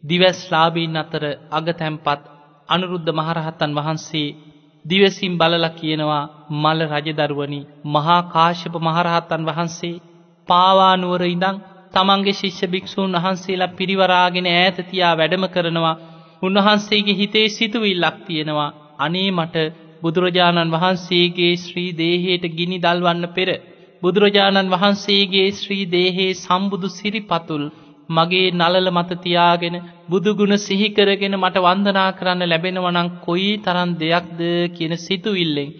දිවැස් ලාබීන් අතර අග තැම්පත් අනුරුද්ධ මහරහත්තන් වහන්සේ දිවසිම් බලල කියනවා මල්ල රජදරුවනි මහා කාශ්‍යප මහරහත්තන් වහන්සේ පාවානුවර ඉඳං තමන්ගේ ශිෂ්‍ය භික්‍ෂූන් වහන්සේලා පිරිවරාගෙන ඈතතියා වැඩම කරනවා උන්වහන්සේගේ හිතේ සිතුවිල්ලක් තියෙනවා අනේ මට බුදුරජාණන් වහන්සේගේ ශ්‍රී දේහයට ගිනි දල්වන්න පෙර බුදුරජාණන් වහන්සේගේ ශ්‍රී දේහේ සම්බුදු සිරිපතුල් මගේ නලල මතතියාගෙන බුදුගුණ සිහිකරගෙන මට වන්දනා කරන්න ලැබෙනවනං කොයි තරන් දෙයක්ද කියන සිතුවිල්ලෙන්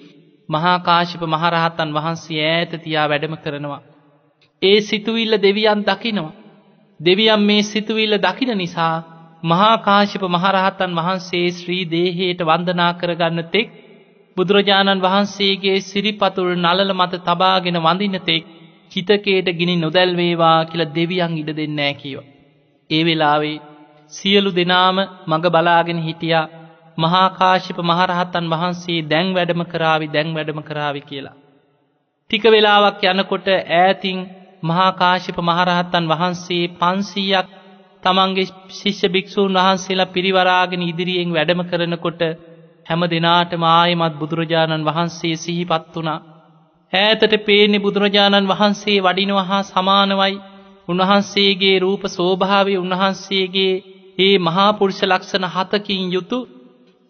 මහාකාශිප මහරහත්තන් වහන්සේ ඈත තියා වැඩම කරනවා. ඒ සිතුවිල්ල දෙවියන් දකිනවා. දෙවියන් මේ සිතුවිල්ල දකින නිසා මහාකාශිප මහරහත්තන් වහන්සේ ශ්‍රී දේහයට වන්දනා කරගන්න තෙක් බුදුරජාණන් වහන්සේගේ සිරිපතුල් නලල මත තබාගෙන වඳිනතෙක් චිතකේට ගිනි නොදැල්වේවා කියල දෙවියන් ඉඩ දෙන්නෑ කියව. ඒ වෙලාවේ සියලු දෙනාම මඟ බලාගෙන හිටියා මහාකාශිප මහරහත්තන් වහන්සේ දැන් වැඩම කරාවි දැන් වැඩම කරාවි කියලා. ටික වෙලාවක් යනකොට ඈතින් මහාකාශිප මහරහත්තන් වහන්සේ පන්සීයක් තමන්ගේ ශිෂ්‍ය භික්‍ෂූන් වහන්සේලා පිරිවරාගෙන ඉදිරියෙන් වැඩම කරනකොට හැම දෙනාට මායමත් බුදුරජාණන් වහන්සේ සිහිපත් වුණා. ඈතට පේනෙ බුදුරජාණන් වහන්සේ වඩිනව හා සමානවයි උන්වහන්සේගේ රූප සෝභාවය උන්වහන්සේගේ ඒ මහාපුරුෂ ලක්ෂණ හතකින් යුතු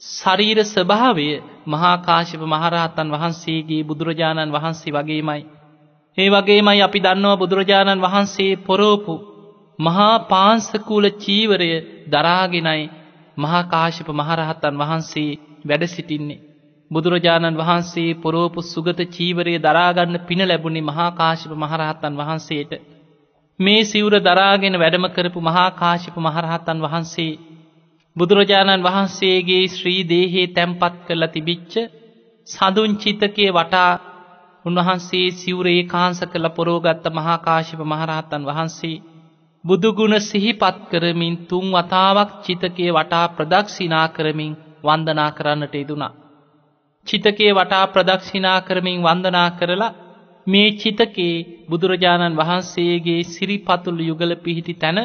ශරීර ස්වභාවය මහාකාශප මහරහත්තන් වහන්සේගේ බුදුරජාණන් වහන්සේ වගේමයි. ඒ වගේමයි අපි දන්නවා බුදුරජාණන් වහන්සේ පොරෝපු මහා පාංසකූල චීවරය දරාගෙනයි මහාකාශප මහරහත්තන් වහන්සේ වැඩ සිටින්නේ. බුදුරජාණන් වහන්සේ පොරෝපු සුගත චීවරය දරාගන්න පින ලැබුණේ මහාකාශප මහරහත්තන් වහන්සේට. මේ සිවුර දරාගෙන වැඩම කරපු මහාකාශිප මහරහත්තන් වහන්සේ බුදුරජාණන් වහන්සේගේ ශ්‍රී දේහේ තැම්පත් කරලා තිබිච්ච සඳුන් චිතකය වටා උන්වහන්සේ සිවුරේ කාංස කළ පොරෝගත්ත මහාකාශිප මහරහත්තන් වහන්සේ බුදුගුණ සිහිපත් කරමින් තුන් වතාවක් චිතකේ වටා ප්‍රදක්ෂිනා කරමින් වන්දනා කරන්නට ඉදුනා. චිතකේ වටා ප්‍රදක්ෂිනා කරමින් වන්දනා කරලා මේ චිතකේ බුදුරජාණන් වහන්සේගේ සිරිපතුල් යුගල පිහිටි තැන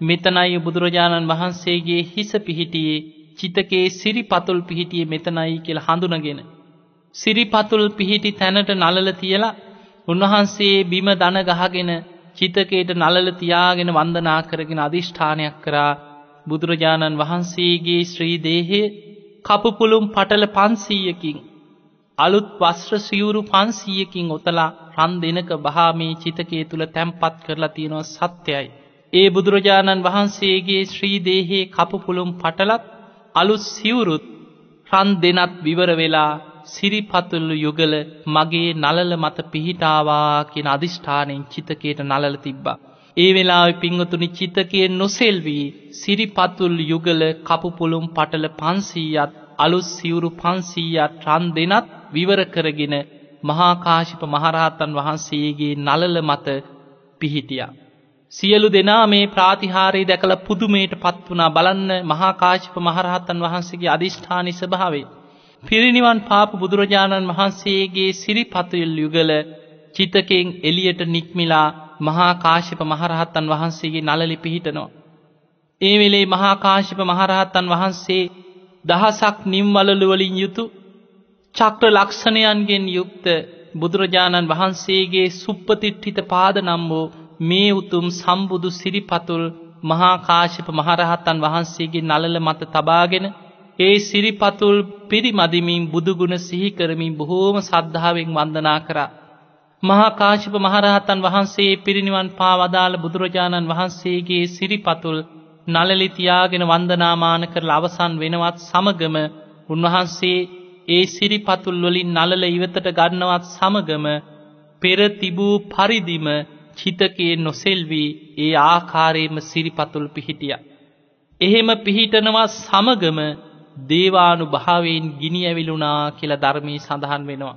මෙතනයි බුදුරජාණන් වහන්සේගේ හිස පිහිටියේ චිතකේ සිරිපතුල් පිහිටිය මෙතනයි කියල හඳුනගෙන. සිරිපතුල් පිහිටි තැනට නලල තියලා උන්වහන්සේ බිම දන ගහගෙන චිතකයට නලල තියාගෙන වන්දනා කරගෙන අධිෂ්ඨානයක් කරා බුදුරජාණන් වහන්සේගේ ශ්‍රී දේහය කපුපුළුම් පටල පන්සීයකින් අලුත් වස්ත්‍ර සිවුරු පන්සීයකින් ඔතලා රන් දෙනක බහා මේ චිතකයේ තුළ තැම්පත් කරලා තියෙනවා සත්‍යයි. ඒ බුදුරජාණන් වහන්සේගේ ශ්‍රීදේහේ කපුපුළුම් පටලත් අලුත් සිවුරුත් රන් දෙනත් විවර වෙලා සිරිපතුල්ලු යුගල මගේ නලල මත පිහිටාවා කියෙන අධිෂ්ඨානයෙන් චිතකයට නලල තිබ්බා. ඒ වෙලාවෙ පිංහතුනි චිතකයෙන් නොසෙල්වී සිරිපතුල් යුගල කපුපුළුම් පටල පන්සීයත් අලුත් සිවුරු පන්සීයත් රන් දෙනත් විවර කරගෙන මහාකාශිප මහරහතන් වහන්සේගේ නලල මත පිහිටියා. සියලු දෙනා මේ ප්‍රාතිහාරය දැකළ පුදුමයට පත් වනා බලන්න මහාකාශිප මහරහතන් වහන්සේගේ අධිෂ්ඨානි ස්භාවේ. පිරිනිවන් පාපු බුදුරජාණන් වහන්සේගේ සිරිපතුල් යුගල චිතකෙන් එලියට නික්මිලා මහාකාශිප මහරහත්තන් වහන්සේගේ නලලි පිහිටනවා. ඒ වෙලේ මහාකාශිප මහරහත්තන් වහන්සේ දහසක් නිම්වලළුවලින් යුතු චක්‍ර ලක්ෂණයන්ගෙන් යුක්ත බුදුරජාණන් වහන්සේගේ සුප්පතිට්ඨිත පාද නම් වූ මේ උතුම් සම්බුදු සිරිපතුල් මහාකාශිප මහරහත්තන් වහන්සේගේ නලල මත තබාගෙන ඒ සිරිපතුල් පිරිමදිමින් බුදුගුණ සිහිකරමින් බොහෝම සද්ධාවෙන් වන්දනා කරා. මහාකාශිප මහරහතන් වහන්සේ පිරිනිවන් පාවදාළ බුදුරජාණන් වහන්සේගේ සිරිපතුල් නලලිතියාගෙන වන්දනාමාන කරල අවසන් වෙනවත් සමගම උන්වහන්සේ ඒ සිරිපතුල් වලින් නලල ඉවතට ගන්නවත් සමගම පෙර තිබූ පරිදිම චිතකයේ නොසෙල්වී ඒ ආකාරයම සිරිපතුල් පිහිටිය. එහෙම පිහිටනවා සමගම දේවානු භාවයෙන් ගිනි ඇවිලුනා කියල ධර්මී සඳහන් වෙනවා.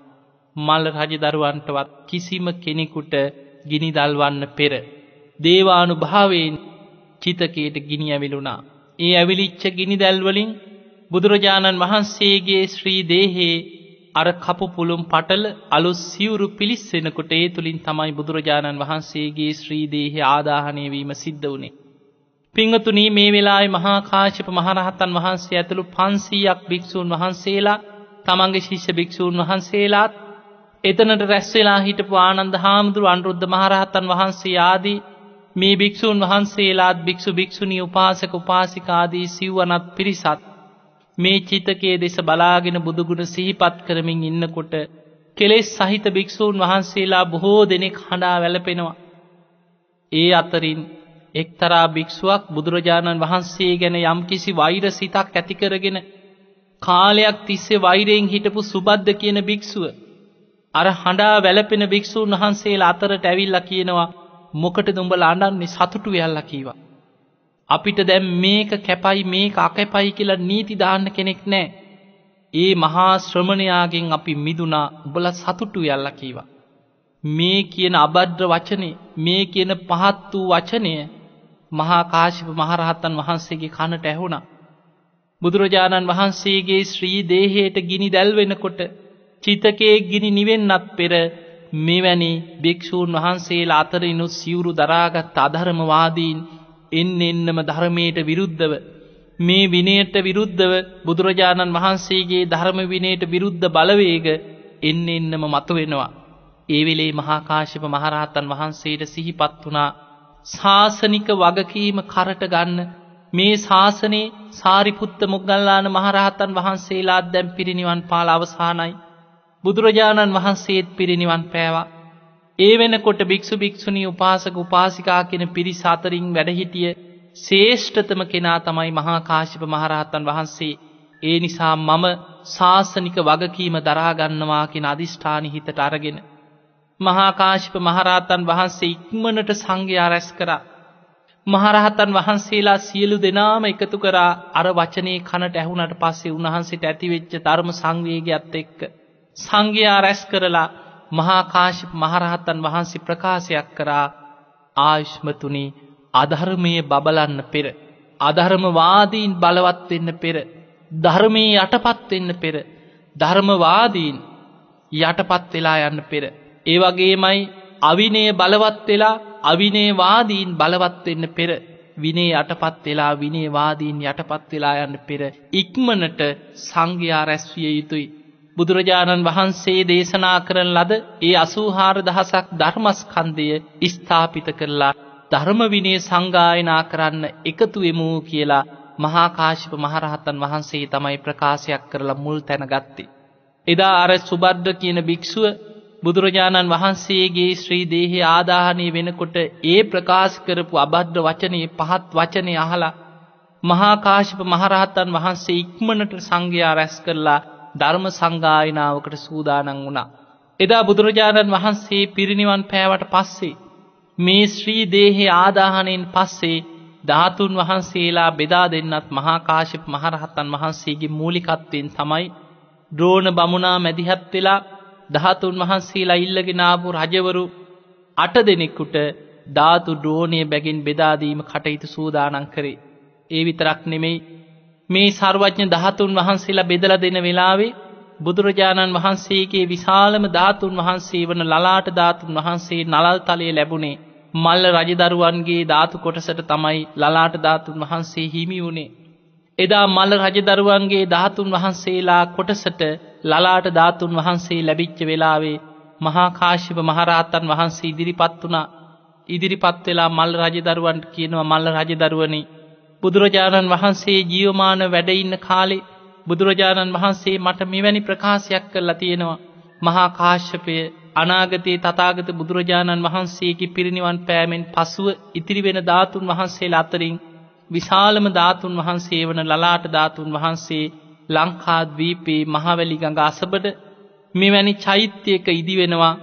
මල්ල රජදරුවන්ටවත් කිසිම කෙනෙකුට ගිනි දල්වන්න පෙර. දේවානු භාවයෙන් චිතකයට ගිනි ඇවිලුණා. ඒ ඇවිලිච්ච ගිනි දැල්වලින් බුදුරජාණන් වහන්සේගේ ශ්‍රී දේහේ අර කපු පුළුම් පටල අලු සිවුරු පිළිස්සෙනකොට ඒ තුළින් තමයි බුදුරජාණන් වහන්සේගේ ශ්‍රීදේහ ආදාහනයවීම සිද්ධ වනේ. පිංහතුනී මේ වෙලායි මහාකාශප මහරහතන් වහන්සේ ඇතුළු පන්සීයක් භික්‍ෂූන් වහන්සේලා තමන්ගේ ශිෂ්‍ය භික්‍ෂූන් වහන්සේලාත් එතනට රැස්වෙලා හිටපු ආනන්ද හාමුදුරු අන්රුද්ධ මහරහතන් වහන්සේ ආදී මේ භික්‍ෂූන් වහන්සේලාත් භික්‍ෂු භික්‍ෂුණී උපාසක උපාසිකාදී සිව්වනත් පිරිසත් මේ චිතකයේ දෙස බලාගෙන බුදුගුණ සිහිපත් කරමින් ඉන්නකොට කෙලෙස් සහිත භික්‍ෂූන් වහන්සේලා බොහෝ දෙනෙක් හඬා වැලපෙනවා. ඒ අතරින් එක්තරා භික්‍ෂුවක් බුදුරජාණන් වහන්සේ ගැන යම්කිසි වෛර සිතක් ඇතිකරගෙන කාලයක් තිස්සේ වෛරයෙන් හිටපු සුබද්ධ කියන භික්‍ෂුව. අර හඬා වැලපෙන භික්‍ෂූන් වහන්සේලා අතරට ඇවිල්ල කියනවා මොකට දුඹල අඩන්නේ සතුටු යල්ල කීවා. අපිට දැම් මේක කැපයි මේක අකැපයි කියලා නීති දාන්න කෙනෙක් නෑ. ඒ මහා ශ්‍රමණයාගෙන් අපි මිදුනා උබල සතුටු යල්ල කීවා. මේ කියන අබද්්‍ර වචනය මේ කියන පහත් වූ වචනය මහාකාශිප මහරහත්තන් වහන්සේගේ කණට ඇහුණා. බුදුරජාණන් වහන්සේගේ ශ්‍රී දේහයට ගිනි දැල්වෙනකොට චිතකයේ ගිනි නිවෙන්නත් පෙර මෙවැනි භික්‍ෂූන් වහන්සේලා අතරිනු සිවුරු දරාගත් අධර්මවාදීන් එන්න එන්නම ධර්මයට විරුද්ධව මේ විනයට විරුද්ධව බුදුරජාණන් වහන්සේගේ ධර්ම විනයට විරුද්ධ බලවේග එන්න එන්නම මතුවෙනවා. ඒ වෙලේ මහාකාශප මහරහතන් වහන්සේට සිහිපත් වනා ශාසනික වගකීම කරට ගන්න මේ ශාසනයේ සාරිපුත්ත මුගල්ලාන මහරහතන් වහන්සේලාත් දැම් පිරිනිවන් පාල අවසානයි. බුදුරජාණන් වහන්සේත් පිරිනිවන් පෑවා. ඒ වෙනකොට භික්ෂු භික්ෂුණී උපාසක උපාසිකා කෙන පිරිස අතරින් වැඩහිටිය ශේෂ්ඨතම කෙනා තමයි මහාකාශිප මහරහත්තන් වහන්සේ. ඒ නිසා මම ශාසනික වගකීම දරාගන්නවා කෙන අධිෂ්ඨානි හිතට අරගෙන. මහාකාශිප මහරහතන් වහන්සේ ඉක්මනට සංඝයා රැස් කරා. මහරහතන් වහන්සේලා සියලු දෙනාම එකතු කරා අර වචනය කනට ඇහුනට පස්සේ උන්වහන්සේට ඇතිවෙච්ච ධර්ම සංවේගයක්ත් එක්ක. සංඝයා රැස් කරලා මහාකාශිප මහරහතන් වහන්සේ ප්‍රකාශයක් කරා ආයුෂ්මතුනි අධර්මය බබලන්න පෙර. අධර්මවාදීන් බලවත්වෙන්න පෙර. ධර්මයේ යටපත්වෙන්න පෙර. ධර්මවාදීන් යටපත් වෙලා යන්න පෙර. ඒවගේමයි අවිනය බලවත් වෙලා අවිනේවාදීන් බලවත්වෙන්න පෙර. විනේ යටපත් වෙලා විනේවාදීන් යටපත් වෙලා යන්න පෙර. ඉක්මනට සංඝයා රැස්විය යුතුයි. බුදුරජාණන් වහන්සේ දේශනා කරන ලද ඒ අසූහාර දහසක් ධර්මස්කන්දය ස්ථාපිත කරලා ධර්මවිනේ සංගායනා කරන්න එකතුවෙමූ කියලා මහාකාශිප මහරහත්තන් වහන්සේ තමයි ප්‍රකාශයක් කරලා මුල් තැන ගත්තේ. එදා අර සුබද්ධ කියන භික්‍ෂුව බුදුරජාණන් වහන්සේගේ ශ්‍රී දේහය ආදාහනය වෙනකොට ඒ ප්‍රකාශ කරපු අබද්ධ වචනයේ පහත් වචනය අහලා මහාකාශප මහරහත්තන් වහන්සේ ඉක්මනට සංඝයා රැස් කරලා ධර්ම සංගායනාවකට සූදානන් වුණා. එදා බුදුරජාණන් වහන්සේ පිරිනිවන් පෑවට පස්සේ මේ ශ්‍රී දේහේ ආදාහනයෙන් පස්සේ ධාතුන් වහන්සේලා බෙදා දෙන්නත් මහාකාශප මහරහත්තන් වහන්සේගේ මූලිකත්වයෙන් තමයි ද්‍රෝණ බමුණා මැදිහත් වෙලා ධාතුන් වහන්සේලා ඉල්ලගෙනාපු රජවරු අට දෙනෙක්කුට ධාතු ද්‍රෝණය බැගින් බෙදාදීම කටයුතු සූදානන් කරේ. ඒ විතරක් නෙමෙයි මේ සර්වඥ ධාතුන් වහන්සේලා බෙදල දෙන වෙලාවේ බුදුරජාණන් වහන්සේගේ විශාලම ධාතුන් වහන්සේ වන ලලාට ධාතුන් වහන්සේ නලල් තලය ලැබුණේ මල්ල රජදරුවන්ගේ ධාතු කොටසට තමයි ලලාට ධාතුන් වහන්සේ හිමි වුණේ. එදා මල්ල රජදරුවන්ගේ ධාතුන් වහන්සේලා කොටසට ලලාට ධාතුන් වහන්සේ ලැබිච්ච වෙලාවේ මහාකාශිප මහරහත්තන් වහන්සේ ඉදිරිපත් වුණා ඉදිරිපත් වෙලා මල්ල රජදරුවන්ට කියනවා මල්ල රජදරුවනි බුදුරජාණන් වහන්සේ ජීවමාන වැඩඉන්න කාලේ බුදුරජාණන් වහන්සේ මට මෙවැනි ප්‍රකාශයක් කරලා තියෙනවා. මහා කාශ්‍යපය අනාගතයේ තතාගත බුදුරජාණන් වහන්සේකි පිරිනිවන් පෑමෙන් පසුව ඉතිරිවෙන ධාතුන් වහන්සේ අතරින් විශාලම ධාතුන් වහන්සේ වන ලලාට ධාතුන් වහන්සේ ලංකාද්වීපයේ මහවැලි ගඟ අසබට මෙවැනි චෛත්‍යයක ඉදිවෙනවා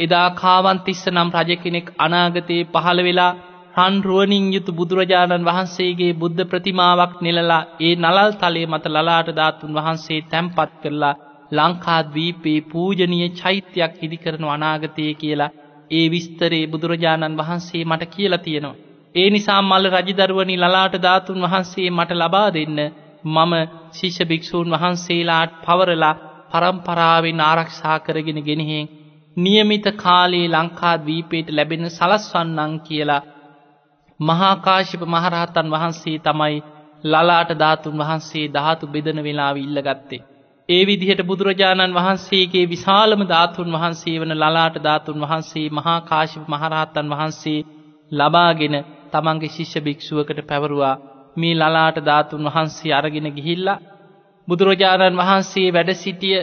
එදා කාවන්තිස්ස නම් රජ කෙනෙක් අනාගතයේ පහළ වෙලා රන්රුවනින් යුතු බුදුරජාණන් වහන්සේගේ බුද්ධ ප්‍රතිමාවක් නිලලා ඒ නලල් තලේ මත ලලාට ධාතුන් වහන්සේ තැම්පත් කරලා ලංකාද්වීපයේ පූජනීය චෛත්‍යයක් ඉදිකරනු අනාගතය කියලා ඒ විස්තරේ බුදුරජාණන් වහන්සේ මට කියලා තියෙනවා. ඒ නිසා මල්ල රජදරුවනි ලලාට ධාතුන් වහන්සේ මට ලබා දෙන්න මම ශිෂ භික්‍ෂූන් වහන්සේලාට පවරලා පරම්පරාවෙන් ආරක්ෂා කරගෙන ගෙනහෙන් නියමිත කාලයේ ලංකාද්වීපයට ලැබෙන සලස්වන්නං කියලා මහාකාශිප මහරහතන් වහන්සේ තමයි ලලාට ධාතුන් වහන්සේ ධාතු බෙදන වෙලාව ඉල්ලගත්තේ. ඒ විදිහට බුදුරජාණන් වහන්සේගේ විශාලම ධාතුන් වහන්සේ වන ලලාට ධාතුන් වහන්සේ මහාකාශිප මහරහත්තන් වහන්සේ ලබාගෙන තමන්ගේ ශිෂ්‍ය භික්ෂුවකට පැවරුවා මේ ලලාට ධාතුන් වහන්සේ අරගෙන ගිහිල්ලා බුදුරජාණන් වහන්සේ වැඩ සිටිය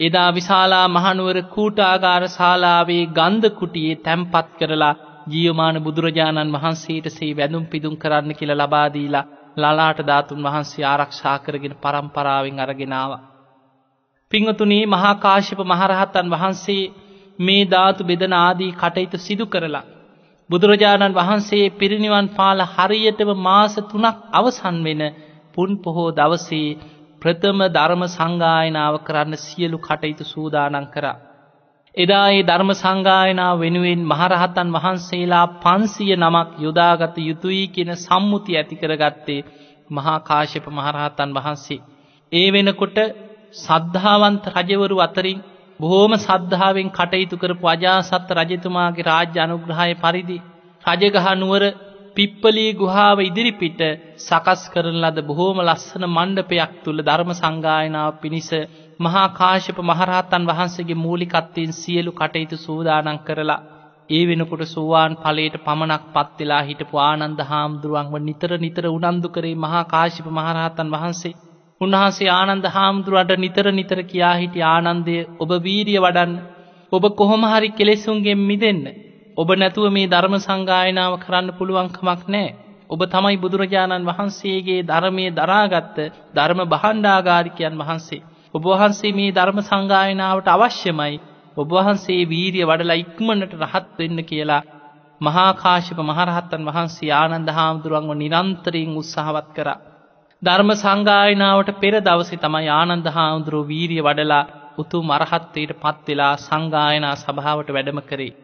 එදා විශාලා මහනුවර කූටාගාර ශාලාවේ ගන්ධ කුටියේ තැම්පත් කරලා ජියමාන බුදුරජාණන් වහන්සේට සේ වැඳුම් පිදුම් කරන්න කියල ලබාදීලා ලලාට ධාතුන් වහන්සේ ආරක්ෂා කරගෙන පරම්පරාවෙන් අරගෙනාව. පිංහතුනේ මහාකාශප මහරහත්තන් වහන්සේ මේ ධාතු බෙදන ආදී කටයුතු සිදු කරලා. බුදුරජාණන් වහන්සේ පිරිනිවන් පාල හරියටම මාස තුනක් අවසන් වෙන පුන් පොහෝ දවසේ ප්‍රථම ධර්ම සංගායනාව කරන්න සියලු කටයුතු සූදානන් කරා. එදා ඒ ධර්ම සංගායනා වෙනුවෙන් මහරහතන් වහන්සේලා පන්සිය නමක් යොදාගත යුතුයි කියෙන සම්මුති ඇතිකරගත්තේ මහාකාශප මහරහතන් වහන්සේ. ඒ වෙනකොට සද්ධාවන්ත රජවරු අතරින් බොහෝම සද්ධාවෙන් කටයුතු කරපු අජාසත්ත රජතුමාගේ රාජ්‍ය අනුග්‍රහය පරිදි රජගහනුවර පිප්පලී ගුහාාව ඉදිරිපිට සකස් කරන ලද බොහෝම ලස්සන මණ්ඩපයක් තුළ ධර්ම සංගායනාව පිණිස මහා කාශ්‍යප මහරහත්තන් වහන්සේගේ මූලිකත්වයෙන් සියලු කටයුතු සූදානන් කරලා ඒ වෙනකොට සෝවාන් ඵලයට පමණක් පත් වෙලා හිටපු ආනන්ද හාමුදුරුවන්ව නිතර නිතර උනන්දු කරේ මහා කාශ්‍යප මහරහතන් වහන්සේ. උන්වහන්සේ ආනන්ද හාමුදුරුවන්ට නිතර නිතර කියා හිටි ආනන්දය ඔබ වීරිය වඩන්න ඔබ කොහොම හරි කෙලෙසුන්ගෙන් මිදෙන්න. ඔබ නැතුව මේ ධර්ම සංගායනාව කරන්න පුළුවන්කමක් නෑ. ඔබ තමයි බුදුරජාණන් වහන්සේගේ ධර්මය දරාගත්ත ධර්ම බහන්ඩාගාරිකයන් වහන්සේ. ඔබවහන්සේ මේ ධර්ම සංගායනාවට අවශ්‍යමයි ඔබවහන්සේ වීරිය වඩලා ඉක්මනට රහත් වෙන්න කියලා මහාකාශප මහරහත්තන් වහන්සේ ආනන්ද හාමුදුරුවන්ව නිරන්තරයෙන් උත්සාහවත් කර. ධර්ම සංගායනාවට පෙර දවසි තමයි ආනන්ද හාමුදුරුව වීරිය වඩලා උතු මරහත්වයට පත්වෙලා සංගායනා සභාවට වැඩම කරේ.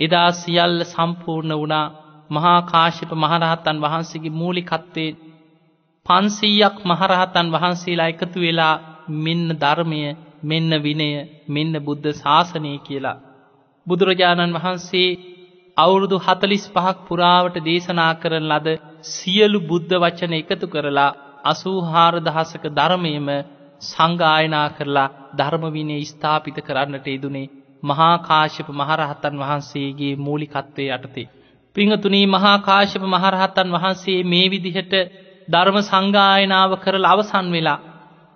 එදා සියල්ල සම්පූර්ණ වුණා මහාකාශප මහරහත්තන් වහන්සේගේ මූලිකත්වේ පන්සීයක් මහරහතන් වහන්සේලා එකතු වෙලා මෙන්න ධර්මය මෙන්න විනය මෙන්න බුද්ධ ශාසනය කියලා. බුදුරජාණන් වහන්සේ අවුරුදු හතලිස් පහක් පුරාවට දේශනා කරන ලද සියලු බුද්ධ වචන එකතු කරලා අසූහාර දහසක ධර්මයම සංගායනා කරලා ධර්මවිනය ස්ථාපිත කරන්නට යෙදුනේ මහාකාශප මහරහතන් වහන්සේගේ මූලිකත්වය යටතේ. පිංහතුනී මහාකාශප මහරහත්තන් වහන්සේ මේ විදිහට ධර්ම සංගායනාව කරල අවසන් වෙලා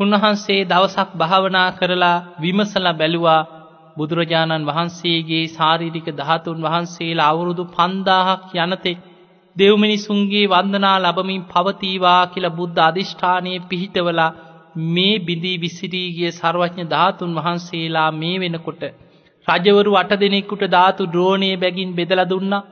උන්වහන්සේ දවසක් භාවනා කරලා විමසල බැලුවා බුදුරජාණන් වහන්සේගේ ශාරීරික ධාතුන් වහන්සේලා අවුරුදු පන්දාහක් යනතෙක් දෙව්මිනිසුන්ගේ වන්දනා ලබමින් පවතීවා කියල බුද්ධ අධිෂ්ඨානය පිහිටවලා මේ බිඳී විසිරීගිය සර්වඥ ධාතුන් වහන්සේලා මේ වෙනකොට රජවරු අට දෙනෙකුට ධාතු ද්‍රෝණය බැගින් බෙදල දුන්නා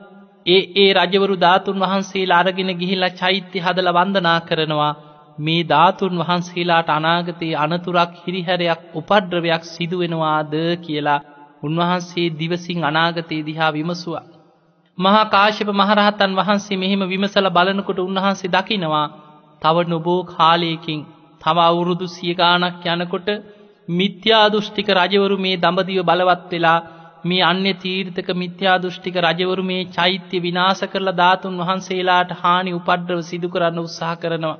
ඒ ඒ රජවරු ධාතුන් වහන්සේලා අරගෙන ගිහිල්ලා චෛත්‍ය හදල වන්දනා කරනවා මේ ධාතුන් වහන්සේලාට අනාගතයේ අනතුරක් හිරිහැරයක් උපද්‍රවයක් සිදුවෙනවාද කියලා උන්වහන්සේ දිවසිං අනාගතයේ දිහා විමසුවා. මහා කාශ්‍යප මහරහතන් වහන්සේ මෙහෙම විමසල බලනකොට උන්වහන්සේ දකිනවා තව නොබෝ කාලයකින් තම අවුරුදු සියගානක් යනකොට මිත්‍යාදුෘෂ්ටික රජවරු මේ දඹදිව බලවත් වෙලා මේ අන්‍ය තීර්ථක මිත්‍යාදුෘෂ්ටික රජවරු මේ චෛත්‍ය විනාස කරලා ධාතුන් වහන්සේලාට හානි උපඩ්‍රව සිදු කරන්න උත්සාහ කරනවා.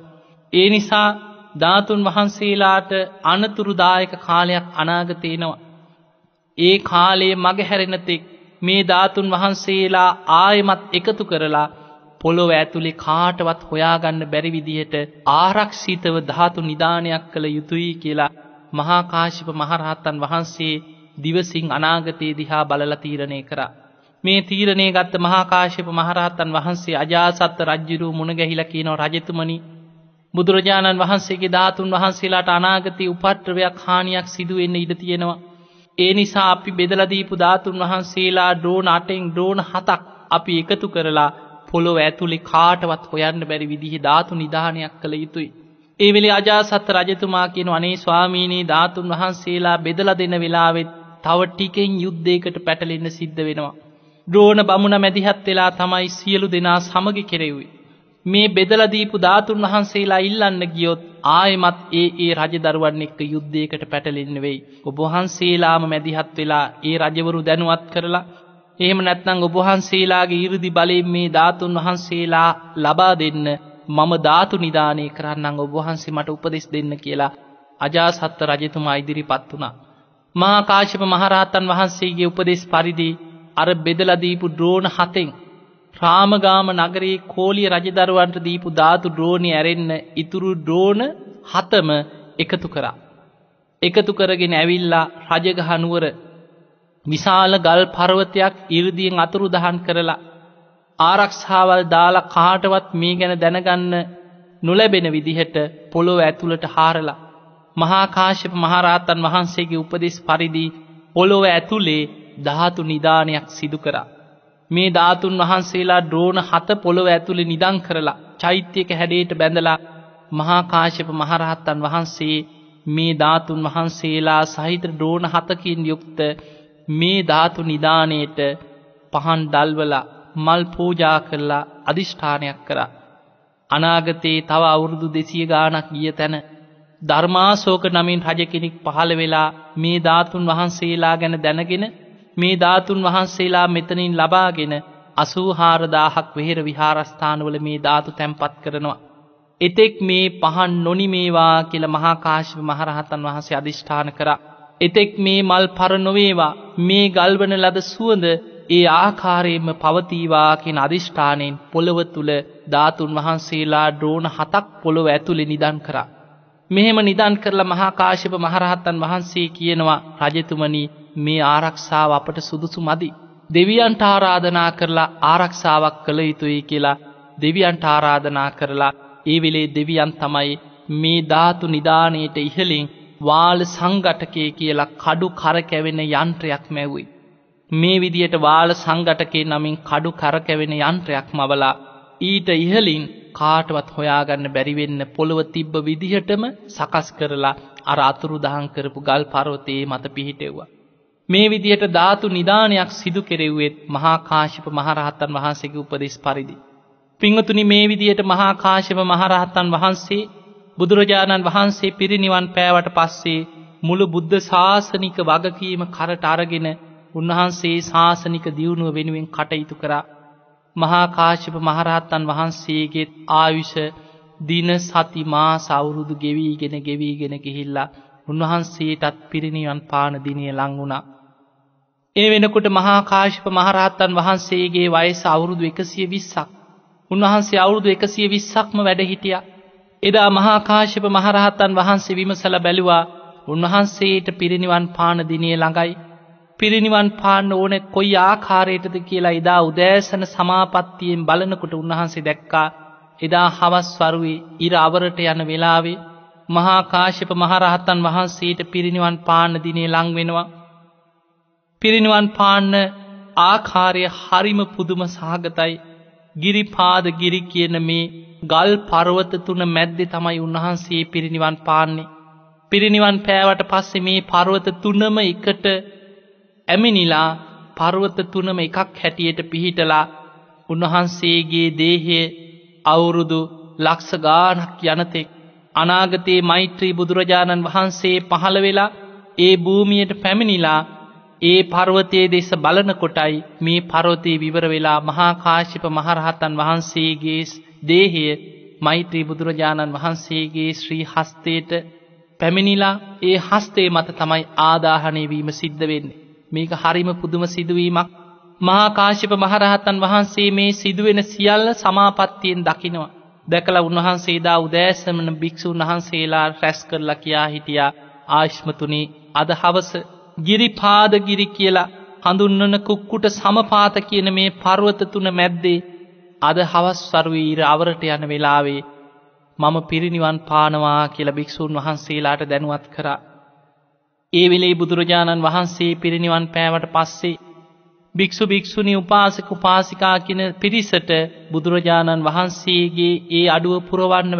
ඒ නිසා ධාතුන් වහන්සේලාට අනතුරුදායක කාලයක් අනාගතේනවා. ඒ කාලයේ මගහැරෙනතෙක් මේ ධාතුන් වහන්සේලා ආයමත් එකතු කරලා පොළොව ඇතුළේ කාටවත් හොයාගන්න බැරි විදිහට ආරක්ෂිතව ධාතු නිධානයක් කළ යුතුයි කියලා මහාකාශිප මහරහත්තන් වහන්සේ දිවසිං අනාගතයේ දිහා බලල තීරණය කරා. මේ තීරණය ගත්ත මහාකාශිප මහරහත්තන් වහන්සේ අජාසත්ත රජ්ජුරු මුණගැහිල කියනව රජතුමනි බුදුරජාණන් වහන්සේගේ ධාතුන් වහන්සේලාට අනාගතය උපට්‍රවයක් හානියක් සිදුවෙන්න ඉඩ තියෙනවා. ඒ නිසා අපි බෙදලදීපු ධාතුන් වහන්සේලා ඩ්‍රෝන අටෙන් ඩ්‍රෝන හතක් අපි එකතු කරලා පොළොව ඇතුළි කාටවත් හොයන්න බැරි විදිහි ධාතු නිධානයක් කළ යුතුයි. ඒ වෙලේ අජාසත්ත රජතුමා කියන අනේ ස්වාමීනී ධාතුන් වහන්සේලා බෙදල දෙන වෙලාවෙත් තව ටිකෙන් යුද්ධයකට පැටලෙන්න සිද්ධ වෙනවා. ද්‍රෝණ බමුණ මැදිහත් වෙලා තමයි සියලු දෙනා සමගි කෙරෙව්වේ. මේ බෙදලදීපු ධාතුන් වහන්සේලා ඉල්ලන්න ගියොත් ආයමත් ඒ ඒ රජදරුවන් එක්ක යුද්ධයකට පැටලෙන්න වෙයි. ඔබහන්සේලාම මැදිහත් වෙලා ඒ රජවරු දැනුවත් කරලා එහෙම නැත්නං ඔබහන්සේලාගේ ඉරදි බලයෙන් මේ ධාතුන් වහන්සේලා ලබා දෙන්න මම ධාතු නිධානය කරන්නම් ඔබහන්සේ මට උපදෙස් දෙන්න කියලා අජාසත්ත රජතුමා ඉදිරිපත් වුණා. මහාකාශප මහරහතන් වහන්සේගේ උපදෙස් පරිදි අර බෙදලදීපු ද්‍රෝණ හතෙන් රාමගාම නගරයේ කෝලිය රජදරුවන්ට දීපු ධාතු ද්‍රෝණි ඇරෙන්න ඉතුරු ද්‍රෝණ හතම එකතු කරා. එකතු කරගෙන ඇවිල්ලා රජගහනුවර විශාල ගල් පරවතයක් ඉරදියෙන් අතුරු දහන් කරලා ආරක්ෂාවල් දාලා කාටවත් මේ ගැන දැනගන්න නොලැබෙන විදිහට පොළොව ඇතුළට හාරලා මහාකාශප මහරහතන් වහන්සේගේ උපදෙස් පරිදි පොළොව ඇතුළේ ධාතු නිධානයක් සිදු කරා. මේ ධාතුන් වහන්සේලා ද්‍රෝණ හත පොළොව ඇතුළි නිදං කරලා චෛත්‍යයක හැඩේට බැඳලා මහාකාශප මහරහත්තන් වහන්සේ මේ ධාතුන් වහන්සේලා සහිත ද්‍රෝණ හතකින් යුක්ත මේ ධාතු නිධානයට පහන් දල්වලා මල් පූජා කරලා අධිෂ්ඨානයක් කරා. අනාගතයේ තව අවුරුදු දෙසිය ගානක් ගිය තැන ධර්මාසෝක නමින් රජ කෙනෙක් පහළ වෙලා මේ ධාතුන් වහන්සේලා ගැන දැනගෙන මේ ධාතුන් වහන්සේලා මෙතනින් ලබාගෙන අසූහාරදාහක් වෙහෙර විහාරස්ථානවල මේ ධාතු තැන්පත් කරනවා. එතෙක් මේ පහන් නොනිමේවා කියල මහාකාශව මහරහතන් වහන්සේ අධිෂ්ඨාන කර. එතෙක් මේ මල් පර නොවේවා මේ ගල්වන ලද සුවඳ ඒ ආකාරයෙන්ම පවතීවා කියෙන අධිෂ්ඨානයෙන් පොළොව තුළ ධාතුන් වහන්සේලා ද්‍රෝණ හතක් පොළොව ඇතුළෙ නිදන් කරා. මෙහෙම නිදන් කරලා මහාකාශප මහරහත්තන් වහන්සේ කියනවා රජතුමනි මේ ආරක්ෂාව අපට සුදුසු මදි. දෙවියන්ට ආරාධනා කරලා ආරක්ෂාවක් කළ යුතුයි කියලා දෙවියන්ට ආරාධනා කරලා ඒ වෙලේ දෙවියන් තමයි මේ ධාතු නිධානයට ඉහලින් වාල සංගටකය කියලා කඩු කරකැවෙන යන්ත්‍රයක් මැව්වයි. මේ විදියට වාල සංගටකේ නමින් කඩු කරකැවෙන යන්ත්‍රයක් මවලා ඊට ඉහලින් කාටවත් හොයාගන්න බැරිවෙන්න පොළොව තිබ්බ විදිහටම සකස් කරලා අර අතුරු දහන් කරපු ගල් පරවතයේ මත පිහිටෙව්වා. මේ විදිහට ධාතු නිධානයක් සිදු කෙරෙව්වෙත් මහාකාශිප මහරහත්තන් වහන්සේගේ උපදෙස් පරිදි. පිංහතුනි මේ විදියට මහාකාශව මහරහත්තන් වහන්සේ බුදුරජාණන් වහන්සේ පිරිනිවන් පෑවට පස්සේ මුළු බුද්ධ ශාසනික වගකීම කරට අරගෙන උන්වහන්සේ ශාසනික දියුණුව වෙනුවෙන් කටයුතු කරා. මහාකාශප මහරහත්තන් වහන්සේගේත් ආයුෂ දින සති මා සවුරුදු ගෙවීගෙන ගෙවීගෙන ගිහිල්ලා උන්වහන්සේටත් පිරිනිවන් පාන දිනය ලංවුණා. ඒ වෙනකොට මහාකාශප මහරහත්තන් වහන්සේගේ වයස අවුරුදු එකසිය විස්සක්. උන්වහන්සේ අවුරුදු එකසිය විස්සක්ම වැඩහිටිය. එදා මහාකාශප මහරහත්තන් වහන්සේ විමසල බැලුවා උන්වහන්සේට පිරිනිවන් පාන දිනය ළඟයි. පිරිනිවන් පාන්න ඕන කොයි ආකාරයටද කියලා එදා උදෑසන සමාපත්තියෙන් බලනකොට උන්වහන්සේ දැක්කා එදා හවස් වරුවේ ඉර අවරට යන වෙලාවේ මහා කාශ්‍යප මහරහත්තන් වහන්සේට පිරිනිවන් පාන්න දිනේ ලං වෙනවා. පිරිනිවන් පාන්න ආකාරය හරිම පුදුම සහගතයි ගිරිපාද ගිරි කියන මේ ගල් පරවත තුන මැද්දෙ තමයි උන්වහන්සේ පිරිනිවන් පාන්නේ. පිරිනිවන් පෑවට පස්සෙ මේ පරවත තුනම එකට ඇමිනිලා පරවත තුනම එකක් හැටියට පිහිටලා උන්වහන්සේගේ දේහය අවුරුදු ලක්ෂ ගානක් යනතෙක් අනාගතයේ මෛත්‍රී බුදුරජාණන් වහන්සේ පහළ වෙලා ඒ භූමියට පැමිණිලා ඒ පර්වතයේ දෙස බලන කොටයි මේ පරවතයේ විවර වෙලා මහාකාශිප මහරහතන් වහන්සේගේ දේහය මෛත්‍රී බුදුරජාණන් වහන්සේගේ ශ්‍රී හස්තයට පැමිණිලා ඒ හස්තේ මත තමයි ආදාහනය වීම සිද්ධ වෙන්නේ. මේක හරිම පුදුම සිදුවීමක් මහාකාශිප මහරහතන් වහන්සේ මේ සිදුවෙන සියල්ල සමාපත්තියෙන් දකිනවා. දැකලා උන්වහන්සේදා උදෑසමන භික්‍ෂූන් වහන්සේලා රැස් කරලා කියා හිටියා ආශ්මතුනි අද හවස ගිරිපාදගිරි කියලා හඳුන්වන කුක්කුට සමපාත කියන මේ පර්වත තුන මැද්දේ අද හවස් සරුවීර අවරට යන වෙලාවේ මම පිරිනිවන් පානවා කියලා භික්‍ෂූන් වහන්සේලාට දැනුවත් කරා. ඒ වෙලේ බුදුරජාණන් වහන්සේ පිරිනිවන් පෑවට පස්සේ භික්‍ෂු භික්‍ෂුණි උපාසක උපාසිකා කියන පිරිසට බුදුරජාණන් වහන්සේගේ ඒ අඩුව පුරවන්න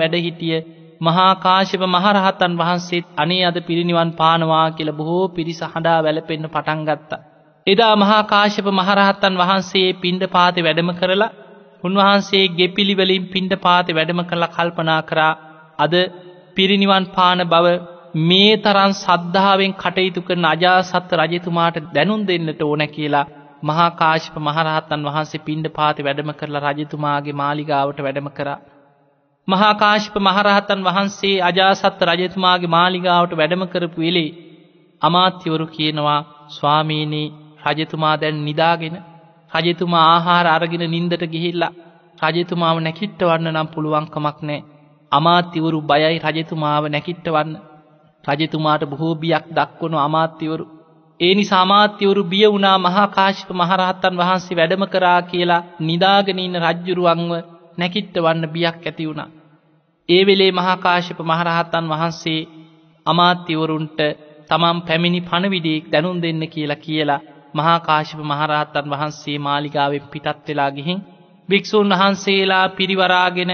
වැඩහිටිය මහාකාශප මහරහතන් වහන්සේත් අනේ අද පිරිනිවන් පානවා කියල බොහෝ පිරිස හඬා වැලපෙන්න්න පටන්ගත්තා. එදා මහාකාශප මහරහත්තන් වහන්සේ පින්ඩ පාති වැඩම කරලා උන්වහන්සේ ගෙපිළිවලින් පින්ඩ පාති වැඩම කරලා කල්පනා කරා අද පිරිනිවන් පාන බව මේ තරන් සද්ධාවෙන් කටයුතු කරන අජාසත්ත රජතුමාට දැනුම් දෙන්නට ඕන කියලා මහාකාශප මහරහත්තන් වහන්සේ පින්ඩ පාති වැඩම කරලා රජතුමාගේ මාලිගාවට වැඩම කරා. මහාකාශිප මහරහතන් වහන්සේ අජාසත්ත රජතුමාගේ මාලිගාවට වැඩම කරපු වෙලේ අමාත්‍යවරු කියනවා ස්වාමීනී රජතුමා දැන් නිදාගෙන රජතුමා ආහාර අරගෙන නින්දට ගිහිල්ලා රජතුමාව නැකිට්ටවන්න නම් පුළුවන්කමක් නෑ අමාත්‍යවරු බයයි රජතුමාව නැකිට්ටවන්න රජතුමාට බොහෝ බියක් දක්වනු අමාත්‍යවරු. ඒ නිසා අමාත්‍යවරු බිය වුණා මහාකාශිප මහරහත්තන් වහන්සේ වැඩම කරා කියලා නිදාගෙනඉන්න රජ්ජුරුවන්ව නැකිට්ටවන්න බියක් ඇති වුණා. ඒ වෙලේ මහාකාශප මහරහත්තන් වහන්සේ අමාත්‍යවරුන්ට තමම් පැමිණි පණවිඩියෙක් දැනුම් දෙන්න කියලා කියලා මහාකාශප මහරහත්තන් වහන්සේ මාලිගාවෙන් පිටත් වෙලා ගිහින් භික්‍ෂූන් වහන්සේලා පිරිවරාගෙන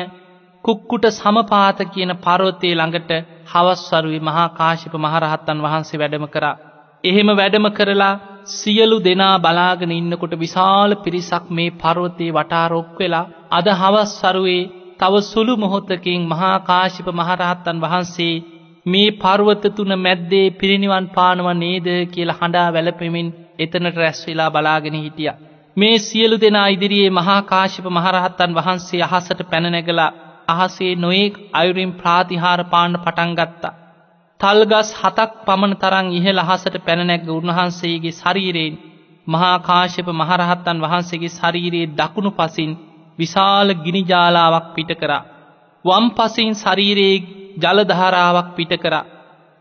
කුක්කුට සමපාත කියන පරෝතය ළඟට හවස්වරුවි මහාකාශිප මහරහත්තන් වහන්සේ වැඩම කරා. එහෙම වැඩම කරලා සියලු දෙනා බලාගෙන ඉන්නකොට විශාල පිරිසක් මේ පරෝතයේ වටාරොක් වෙලා අද හවස්වරුවේ තව සුළු මොහොත්තකින් මහාකාශිප මහරහත්තන් වහන්සේ මේ පර්වත තුන මැද්දේ පිරිනිවන් පානව නේද කියල හඬා වැලපෙමින් එතනට රැස්වෙලා බලාගෙන හිටිය. මේ සියලු දෙනා ඉදිරියේ මහාකාශිප මහරහත්තන් වහන්සේ අහසට පැනනැගලා අහසේ නොයෙක් අයුරින් ප්‍රාතිහාර පාණ්ඩ පටන්ගත්තා. තල්ගස් හතක් පමණ තරං ඉහළ අහසට පැනනැග උන්වහන්සේගේ ශරීරයෙන් මහාකාශප මහරහත්තන් වහන්සේගේ ශරීරයේ දකුණු පසින් විශාල ගිනිජාලාවක් පිට කරා. වම් පසින් ශරීරයේ ජලධාරාවක් පිට කරා.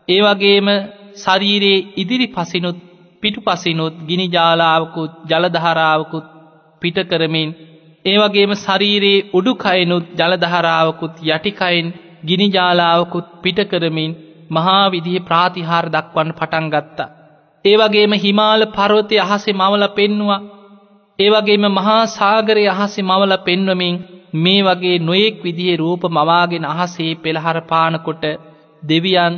ඒවගේම ශරීරයේ ඉදිරි පසිනුත් පිටු පසිනුත් ගිනිජාලාවකුත් ජලධාරාවකුත් පිටකරමින් ඒවගේම ශරීරයේ උඩුකයනුත් ජලධාරාවකුත් යටිකයින් ගිනිජාලාවකුත් පිටකරමින් මහා විදිහ ප්‍රාතිහාර දක්වන්න පටන් ගත්තා. ඒවගේම හිමාල පරවතය අහසේ මවල පෙන්නවා ඒවගේම මහා සාගරය අහසෙ මවල පෙන්වමින් මේ වගේ නොයෙක් විදිහේ රූප මවාගෙන අහසේ පෙළහර පානකොට දෙවියන්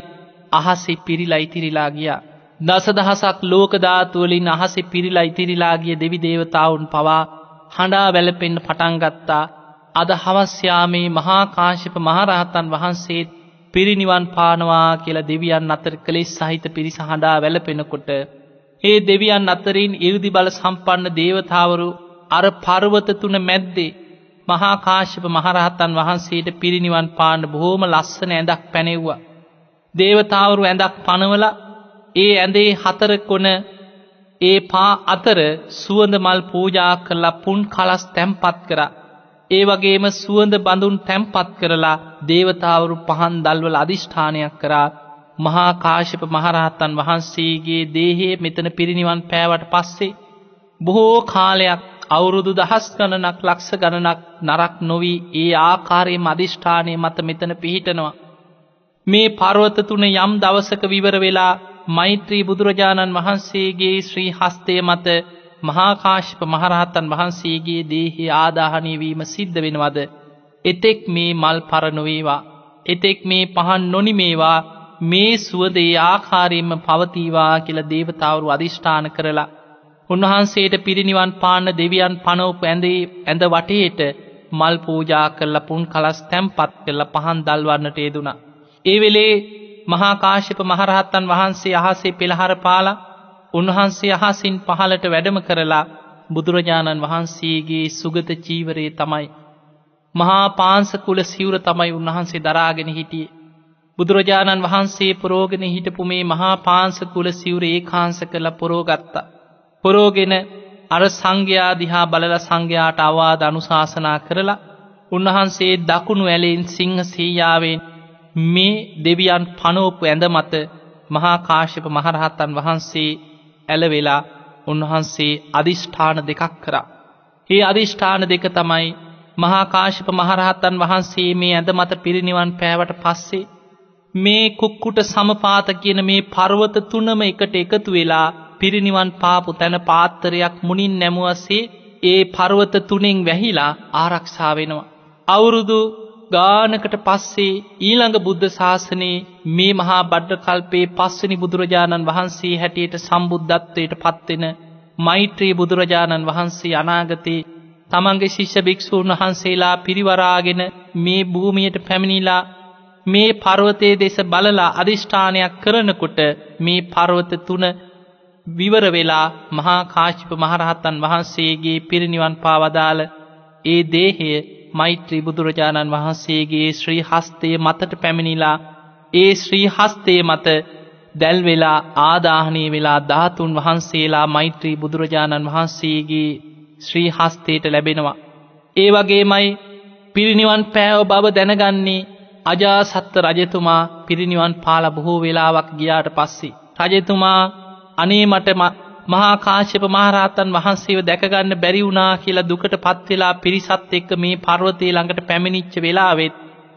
අහසෙ පිරිලා ඉතිරිලා ගියා. දසදහසක් ලෝකධාතුවලින් අහසෙ පිරිලා ඉතිරිලාගිය දෙවි දේවතාවුන් පවා හඬා වැලපෙන්න්න පටන්ගත්තා අද හවස්්‍යයාමේ මහාකාශප මහරහතන් වහන්සේත් පිරිනිවන් පානවා කියලා දෙවියන් අතර කළෙස් සහිත පිරිස හඬා වැලපෙනකොට ඒ දෙවියන් අතරින් ඉරදි බල සම්පන්න දේවතාවරු අර පර්වත තුන මැද්දේ මහාකාශප මහරහත්තන් වහන්සේට පිරිනිවන් පාන්න බොහෝම ලස්සන ඇඳක් පැනෙව්වා. දේවතාවරු ඇඳක් පනවල ඒ ඇඳේ හතර කොන ඒ පා අතර සුවඳ මල් පූජා කරලා පුන් කලස් තැම්පත් කර ඒ වගේම සුවඳ බඳුන් තැම්පත් කරලා දේවතාවරු පහන් දල්වල අධිෂ්ඨානයක් කරා මහා කාශ්‍යප මහරහත්තන් වහන්සේගේ දේහය මෙතන පිරිනිවන් පෑවට පස්සේ බොහෝ කාලයක් අවුරුදු දහස් ගණනක් ලක්ෂ ගණනක් නරක් නොවී ඒ ආකාරයේ මධිෂ්ඨානය මත මෙතන පිහිටනවා. මේ පර්වත තුන යම් දවසක විවර වෙලා මෛත්‍රී බුදුරජාණන් වහන්සේගේ ශ්‍රී හස්තය මත මහාකාශිප මහරහත්තන් වහන්සේගේ දේහි ආදාහනය වීම සිද්ධ වෙනවද. එතෙක් මේ මල් පරනොවේවා. එතෙක් මේ පහන් නොනිමේවා මේ සුවදේ ආකාරයෙන්ම පවතීවා කියල දේවතාවරු අධිෂ්ඨාන කරලා. උන්වහන්සේට පිරිනිවන් පාන්න දෙවියන් පනවපු ඇඳේ ඇඳ වටේට මල් පූජා කරල පුන් කලස් තැම්පත් කරල පහන් දල්වන්නට යෙදුණ. ඒ වෙලේ මහාකාශිප මහරහත්තන් වහන්සේ අහසේ පෙළහර පාලා උන්වහන්සේ අහසින් පහලට වැඩම කරලා බුදුරජාණන් වහන්සේගේ සුගත චීවරයේ තමයි. මහා පාන්සකුල සිවුර තමයි උන්වහන්සේ දරාගෙන හිටියේ. බුදුරජාණන් වහන්සේ පරෝගෙන හිටපු මේ මහා පාන්සකුල සිවුර ඒ කාන්ස කළ පොරෝගත්තා. පොරෝගෙන අර සංඝයා දිහා බලල සංඝයාට අවාද අනුශාසනා කරලා උන්වහන්සේ දකුණු ඇලෙන් සිංහ සීයාවෙන් මේ දෙවියන් පනෝපු ඇඳ මත මහා කාශ්‍යප මහරහත්තන් වහන්සේ ඇලවෙලා උන්වහන්සේ අධිෂ්ඨාන දෙකක් කරා. ඒ අධිෂ්ඨාන දෙක තමයි මහාකාශිප මහරහත්තන් වහන්සේ මේ ඇඳ මත පිරිනිවන් පෑවට පස්සේ මේ කුක්කුට සමපාත කියන මේ පර්වත තුනම එකට එකතු වෙලා පිරිනිවන් පාපු තැන පාත්තරයක් මුණින් නැමුවසේ ඒ පර්වත තුනෙන් වැහිලා ආරක්ෂා වෙනවා. අවුරුදු ගානකට පස්සේ ඊළඟ බුද්ධ ශාසනයේ මේ මහා බඩ්ඩ කල්පේ පස්වනි බුදුරජාණන් වහන්සේ හැටියට සම්බුද්ධත්වයට පත්වෙන මෛත්‍රී බුදුරජාණන් වහන්සේ අනාගතයේ තමන්ගේ ශිෂ්‍ය භික්‍ෂූන් වහන්සේලා පිරිවරාගෙන මේ භූමියයට පැමිණිලා මේ පර්වතය දෙස බලලා අධිෂ්ඨානයක් කරනකොට මේ පර්වත තුන විවර වෙලා මහා කාශිප මහරහත්තන් වහන්සේගේ පිරිනිවන් පාවදාල ඒ දේහය මෛත්‍රී බුදුරජාණන් වහන්සේගේ ශ්‍රී හස්තය මතට පැමිණිලා ඒ ශ්‍රී හස්තය මත දැල්වෙලා ආදාහනය වෙලා ධාතුන් වහන්සේලා මෛත්‍රී බුදුරජාණන් වහන්සේගේ ශ්‍රී හස්තයට ලැබෙනවා. ඒ වගේමයි පිරිනිවන් පෑව බව දැනගන්නේ අජාසත්ත රජතුමා පිරිනිවන් පාල බොහෝ වෙලාවක් ගියාට පස්සේ. රජතුමා අනේ මට මහා කාශ්‍යප මහරහතන් වහන්සේව දැකගන්න බැරි වුණා කියලා දුකට පත්වෙලා පිරිසත් එක්ක මේ පර්වතය ළඟට පැමිණිච්ච වෙලාවෙත්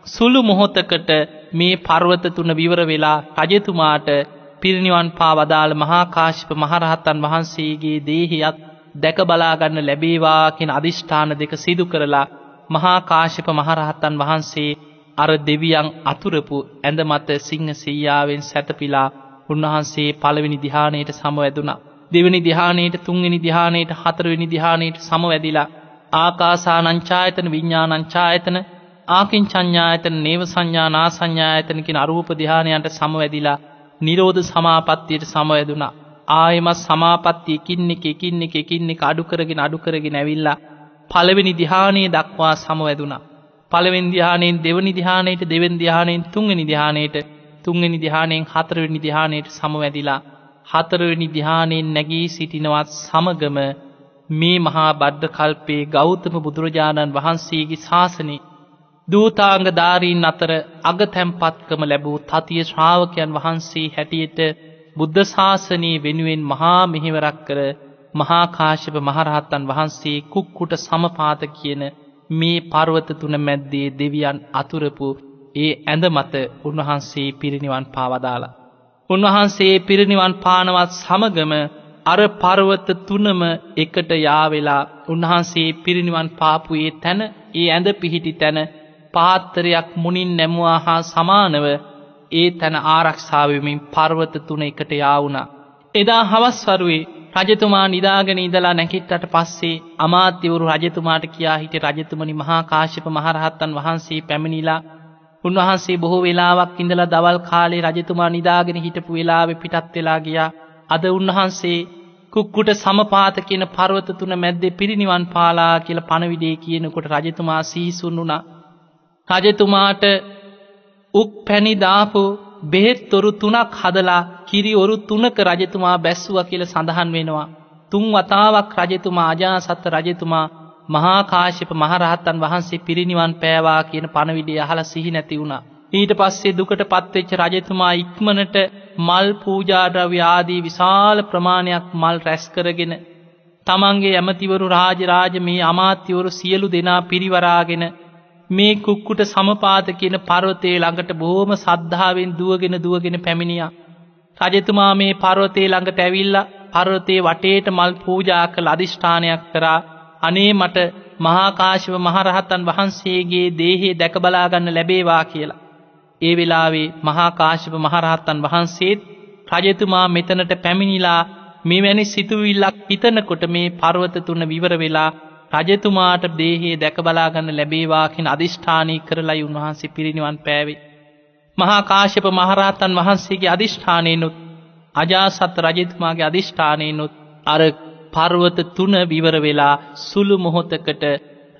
සුළු මොහොතකට මේ පර්වත තුන විවර වෙලා රජතුමාට පිරිනිවන් පා වදාළ මහා කාශ්‍යප මහරහතන් වහන්සේගේ දේහයත් දැක බලාගන්න ලැබේවා කියෙන අධිෂ්ඨාන දෙක සිදු කරලා මහා කාශ්‍යප මහරහත්තන් වහන්සේ අර දෙවියන් අතුරපු ඇඳ මත සිංහ සීයාවෙන් සැතපිලා උන්වහන්සේ පළවෙනි දිහානයට සමවැදුනා. දෙවනි දිහානයට තුන්වෙනි දිහානයට හතරවෙනි දිහානයට සමවැදිලා ආකාසානංචායතන විඤ්ඥානංචායතන ආකින් චඥායතන නේව සංඥානා සංඥායතනකින් අරූප දිහානයන්ට සමවැදිලා නිරෝධ සමාපත්තියට සමවැදුනා. ආයමත් සමාපත්තිය එකින්න එක එකින්න එක එකින්න එක අඩුකරගෙන අඩුකරගෙන ඇවිල්ලා පළවෙනි දිහානයේ දක්වා සමවැදුනා. පළවෙන් දිහානයෙන් දෙවනි දිහානයට දෙවන් දිහානයෙන් තුන්ගනි දිහානයට තුන්ගනි දිහානයෙන් හතරවෙනි දිහානයට සමවැදිලා හතරවෙනි දිහානයෙන් නැගී සිටිනවත් සමගම මේ මහා බද්ධ කල්පේ ගෞතම බුදුරජාණන් වහන්සේගේ ශාසනය දූතාංග ධාරීන් අතර අග තැම්පත්කම ලැබූ තතිය ශ්‍රාවකයන් වහන්සේ හැටියට බුද්ධ ශාසනී වෙනුවෙන් මහා මෙහිවරක් කර මහාකාශප මහරහත්තන් වහන්සේ කුක්කුට සමපාත කියන මේ පර්වත තුන මැද්දේ දෙවියන් අතුරපු ඒ ඇඳ මත උන්වහන්සේ පිරිනිවන් පාවදාලා. උන්වහන්සේ පිරිනිවන් පානවත් සමගම අර පර්වත තුනම එකට යාවෙලා උන්වහන්සේ පිරිනිවන් පාපුයේ තැන ඒ ඇඳ පිහිටි තැන පාත්තරයක් මුනින් නැමුවා හා සමානව ඒ තැන ආරක්ෂාවමින් පර්වත තුන එකට යාවුණා. එදා හවස්වරුවේ රජතුමා නිදාගෙන ඉදලා නැකිට්ටට පස්සේ අමාත්‍යවරු රජතුමාට කියා හිට රජතුමනි මහා කාශ්‍යප මහරහත්තන් වහන්සේ පැමිණිලා උන්වහන්සේ බොහෝ වෙලාවක් ඉඳලා දවල් කාලේ රජතුමා නිදාගෙන හිටපු වෙලාවෙ පිටත් වෙලා ගියා අද උන්වහන්සේ කුක්කුට සමපාත කියන පර්වත තුන මැද්දේ පිරිනිවන් පාලා කියල පණවිඩේ කියනකොට රජතුමා සීසුන් වුණා. රජතුමාට උක් පැණිදාපු බෙහෙත්තොරු තුනක් හදලා කිරි ඔරු තුනක රජතුමා බැස්සුව කියල සඳහන් වෙනවා. තුන් වතාවක් රජතුමා අජාසත්ත රජතුමා මහාකාශප මහරහත්තන් වහන්සේ පිරිනිවන් පෑවා කියන පණවිඩිය අහල සිහි නැති වුණා. ඊට පස්සේ දුකට පත්වෙච්ච රජතුමා ඉක්මනට මල් පූජාද්‍රව්‍ය ආදී විශාල ප්‍රමාණයක් මල් රැස් කරගෙන තමන්ගේ ඇමතිවරු රාජරාජ මේ අමාත්‍යවරු සියලු දෙනා පිරිවරාගෙන මේ කුක්කුට සමපාත කියන පර්වතය ළඟට බොහොම සද්ධාවෙන් දුවගෙන දුවගෙන පැමිණියා. රජතුමා මේ පර්වතය ළඟට ඇවිල්ලා පර්වතයේ වටේට මල් පූජා කළ අධිෂ්ඨානයක් කරා අනේ මට මහාකාශව මහරහතන් වහන්සේගේ දේහේ දැකබලාගන්න ලැබේවා කියලා. ඒ වෙලාවේ මහාකාශව මහරහත්තන් වහන්සේත් රජතුමා මෙතනට පැමිණිලා මෙවැනි සිතුවිල්ලක් හිතනකොට මේ පර්වත තුන විවර වෙලා රජතුමාට දේහේ දැකබලාගන්න ලැබේවාකින් අධිෂ්ඨානී කරලයි උන්වහන්සේ පිරිනිවන් පෑවේ. මහා කාශ්‍යප මහරහතන් වහන්සේගේ අධිෂ්ඨානයනුත් අජාසත් රජතුමාගේ අධිෂ්ඨානයනුත් අර පර්වත තුන විවර වෙලා සුළු මොහොතකට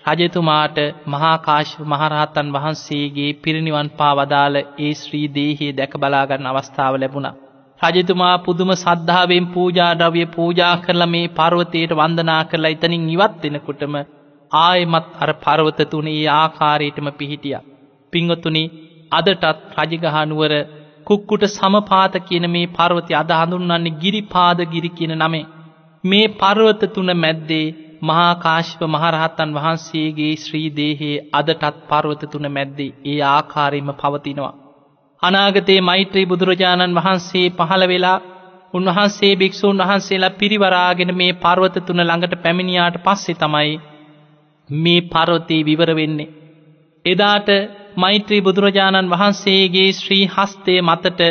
රජතුමාට මහාකාශ්‍යප මහරහතන් වහන්සේගේ පිරිනිවන් පා වදාළ ඒ ශ්‍රී දේහයේ දැක බලාගන්න අවස්ථාව ලැබුණා. රජතුමා පුදුම සද්ධාවෙන් පූජාද්‍රව්‍ය පූජා කරලා මේ පර්වතයට වන්දනා කරලා එතනින් ඉවත් වෙනකොටම ආයෙමත් අර පර්වත තුනේ ඒ ආකාරයටම පිහිටියා. පින්වතුනි අදටත් රජගහනුවර කුක්කුට සමපාත කියන මේ පර්වතය අද හඳුන්වන්නේ ගිරිපාද ගිරි කියන නමේ. මේ පර්වත තුන මැද්දේ මහා කාශ්‍යප මහරහතන් වහන්සේගේ ශ්‍රී දේහයේ අදටත් පර්වත තුන මැද්දේ ඒ ආකාරයෙන්ම පවතිනවා. අනාගතයේ මෛත්‍රී බුදුරජාණන් වහන්සේ පහළ වෙලා උන්වහන්සේ භික්‍ෂූන් වහන්සේලා පිරිවරාගෙන මේ පර්වත තුන ළඟට පැමිණියාට පස්සේ තමයි මේ පර්වතයේ විවර වෙන්නේ. එදාට මෛත්‍රී බුදුරජාණන් වහන්සේගේ ශ්‍රී හස්තය මතට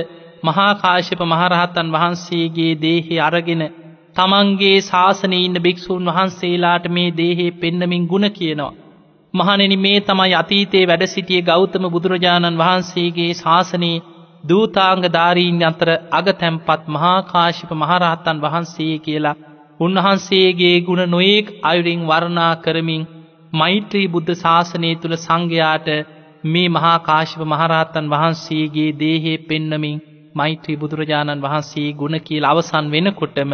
මහාකාශප මහරහතන් වහන්සේගේ දේහෙ අරගෙන තමන්ගේ ශාසනය ඉන්න භික්‍ෂූන් වහන්සේලාට මේ දේහේ පෙන්නමින් ගුණ කියනවා. මහනෙනි මේ තමයි අතීතයේ වැඩ සිටිය ගෞතම බුදුරජාණන් වහන්සේගේ ශාසනයේ දූතාංග ධාරීන් අතර අගතැම්පත් මහාකාශිප මහරහත්තන් වහන්සේ කියලා උන්වහන්සේගේ ගුණ නොයෙක් අයුරින් වර්ණා කරමින් මෛත්‍රී බුද්ධ ශාසනය තුළ සංඝයාට මේ මහාකාශිප මහරහත්තන් වහන්සේගේ දේහේ පෙන්නමින් මෛත්‍රී බුදුරජාණන් වහන්සේ ගුණ කියල අවසන් වෙනකොටම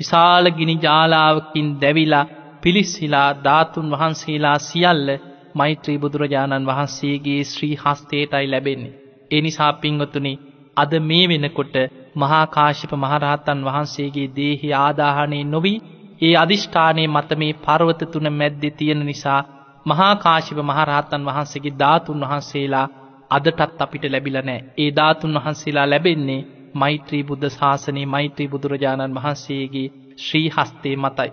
විශාල ගිනි ජාලාවකින් දැවිලා පිලිස්සිලා ධාතුන් වහන්සේලා සියල්ල මෛත්‍රී බුදුරජාණන් වහන්සේගේ ශ්‍රී හස්තේටයි ලැබෙන්නේ. එනිසා පිංගතුනි අද මේ වෙනකොට මහාකාශිප මහරහත්තන් වහන්සේගේ දේහි ආදාහනය නොවී ඒ අධිෂ්ඨානයේ මත මේ පර්වත තුන මැද්දෙ තියෙන නිසා මහාකාශිප මහරහත්තන් වහන්සේගේ ධාතුන් වහන්සේලා අදටත් අපිට ලැබිල නෑ ඒ ධාතුන් වහන්සේලා ලැබෙන්නේ මෛත්‍රී බුද්ධ ශාසනයේ මෛත්‍රී බුදුරජාණන් වහන්සේගේ ශ්‍රී හස්තේ මතයි.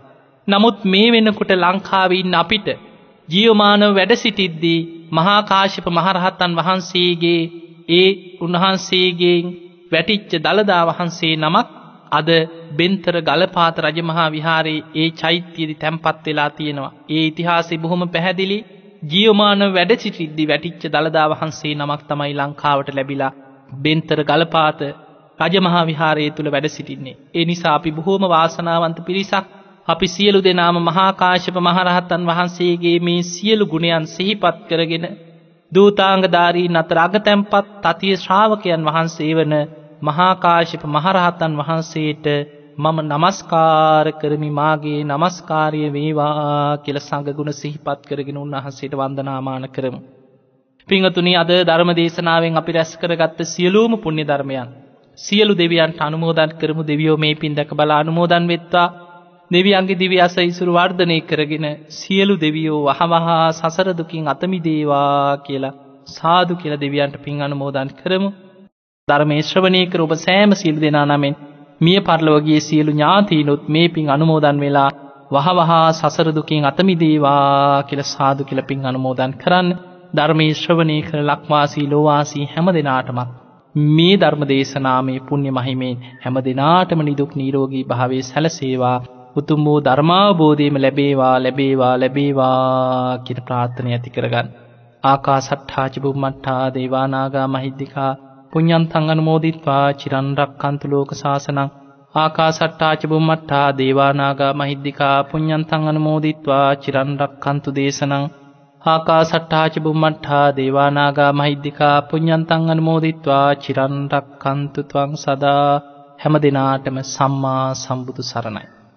නමුත් මේ වෙනකොට ලංකාවඉන්න අපිට ජියවමානව වැඩ සිටිද්දී මහාකාශිප මහරහත්තන් වහන්සේගේ ඒ උන්වහන්සේගේ වැටිච්ච දළදා වහන්සේ නමක් අද බෙන්තර ගලපාත රජමහා විහාරයේ ඒ චෛත්‍යයේදි තැන්පත් වෙලා තියෙනවා. ඒ ඉතිහාසය බොහොම පැහැදිලි ජියවමානව වැඩ සිටිද්දි වැටිච්ච දළදා වහන්සේ නමක් තමයි ලංකාවට ලැබිලා බෙන්තර ගලපාත රජමහා විහාරයේ තුළ වැඩ සිටින්නේ. ඒ නිසා අපි බොහෝම වාසනාවන්ත පිරිසක් අපි සියලු දෙනාම මහාකාශප මහරහත්තන් වහන්සේගේ මේ සියලු ගුණයන් සිහිපත් කරගෙන දූතාංගධාරී නතර අගතැම්පත් තතිය ශ්‍රාවකයන් වහන්සේ වන මහාකාශප මහරහත්තන් වහන්සේට මම නමස්කාර කරමි මාගේ නමස්කාරය වේවා කියල සඟගුණ සිහිපත් කරගෙන උන්වහන්සේට වන්දනාමාන කරමු. පිංහතුනි අද ධර්ම දේශනාවෙන් අපි රැස් කරගත්ත සියලූම පුුණ්‍ය ධර්මයන් සියලු දෙවියන්ට අනුමෝදන් කරමු. දෙවියෝ මේ පින්දක බලා අනුමෝදන් වෙත්වා. දෙවියන්ගේ දිවි අස ඉසුරු වර්ධනය කරගෙන සියලු දෙවියෝ වහමහා සසරදුකින් අතමිදේවා කියලා සාදු කියල දෙවියන්ට පින් අනුමෝදන් කරමු. ධර්මේ ශ්‍රවණය කර ඔබ සෑම සිල් දෙනා නමෙන් මිය පරලෝගේ සියලු ඥාතීනුත් මේ පින් අනුමෝදන් වෙලා වහවහා සසරදුකින් අතමිදේවා කියල සාදු කියල පින් අනුමෝදන් කරන්න ධර්මී ශ්‍රවණය කර ලක්වාසී ලෝවාසී හැම දෙනාටමත් මේ ධර්ම දේශනාමේ පුුණ්‍ය මහිමෙන් හැම දෙනාටම නිදුක් නීරෝගී භාවේ සැලසේවා උතුම් වූ ධර්මාබෝධයම ලැබේවා ලැබේවා ලැබේවා කියට ප්‍රාර්ථනය ඇති කරගන්න. ආකා සට්ඨාචිබුම් මට්ටා දේවානාගා මහිද්දිකා පුඤ්ඥන්තං අනුමෝදිත්වා චිරන්රක් කන්තුලෝක ශාසනං ආකා සට්ඨාචිබුම් මට්ටා දේවානාගා මහිද්දිකා පුඤ්ඥන්තං අනුමෝදිත්වා චිරන්රක් කන්තු දේශනං ආකා සට්ඨාච බුම්මට්හා දේවානාගා මහිද්දිකා පුඤ්ඥන්තං අනුමෝදිත්වා චිරන්රක් කන්තුතුවං සදා හැම දෙනාටම සම්මා සම්බුදු සරණයි.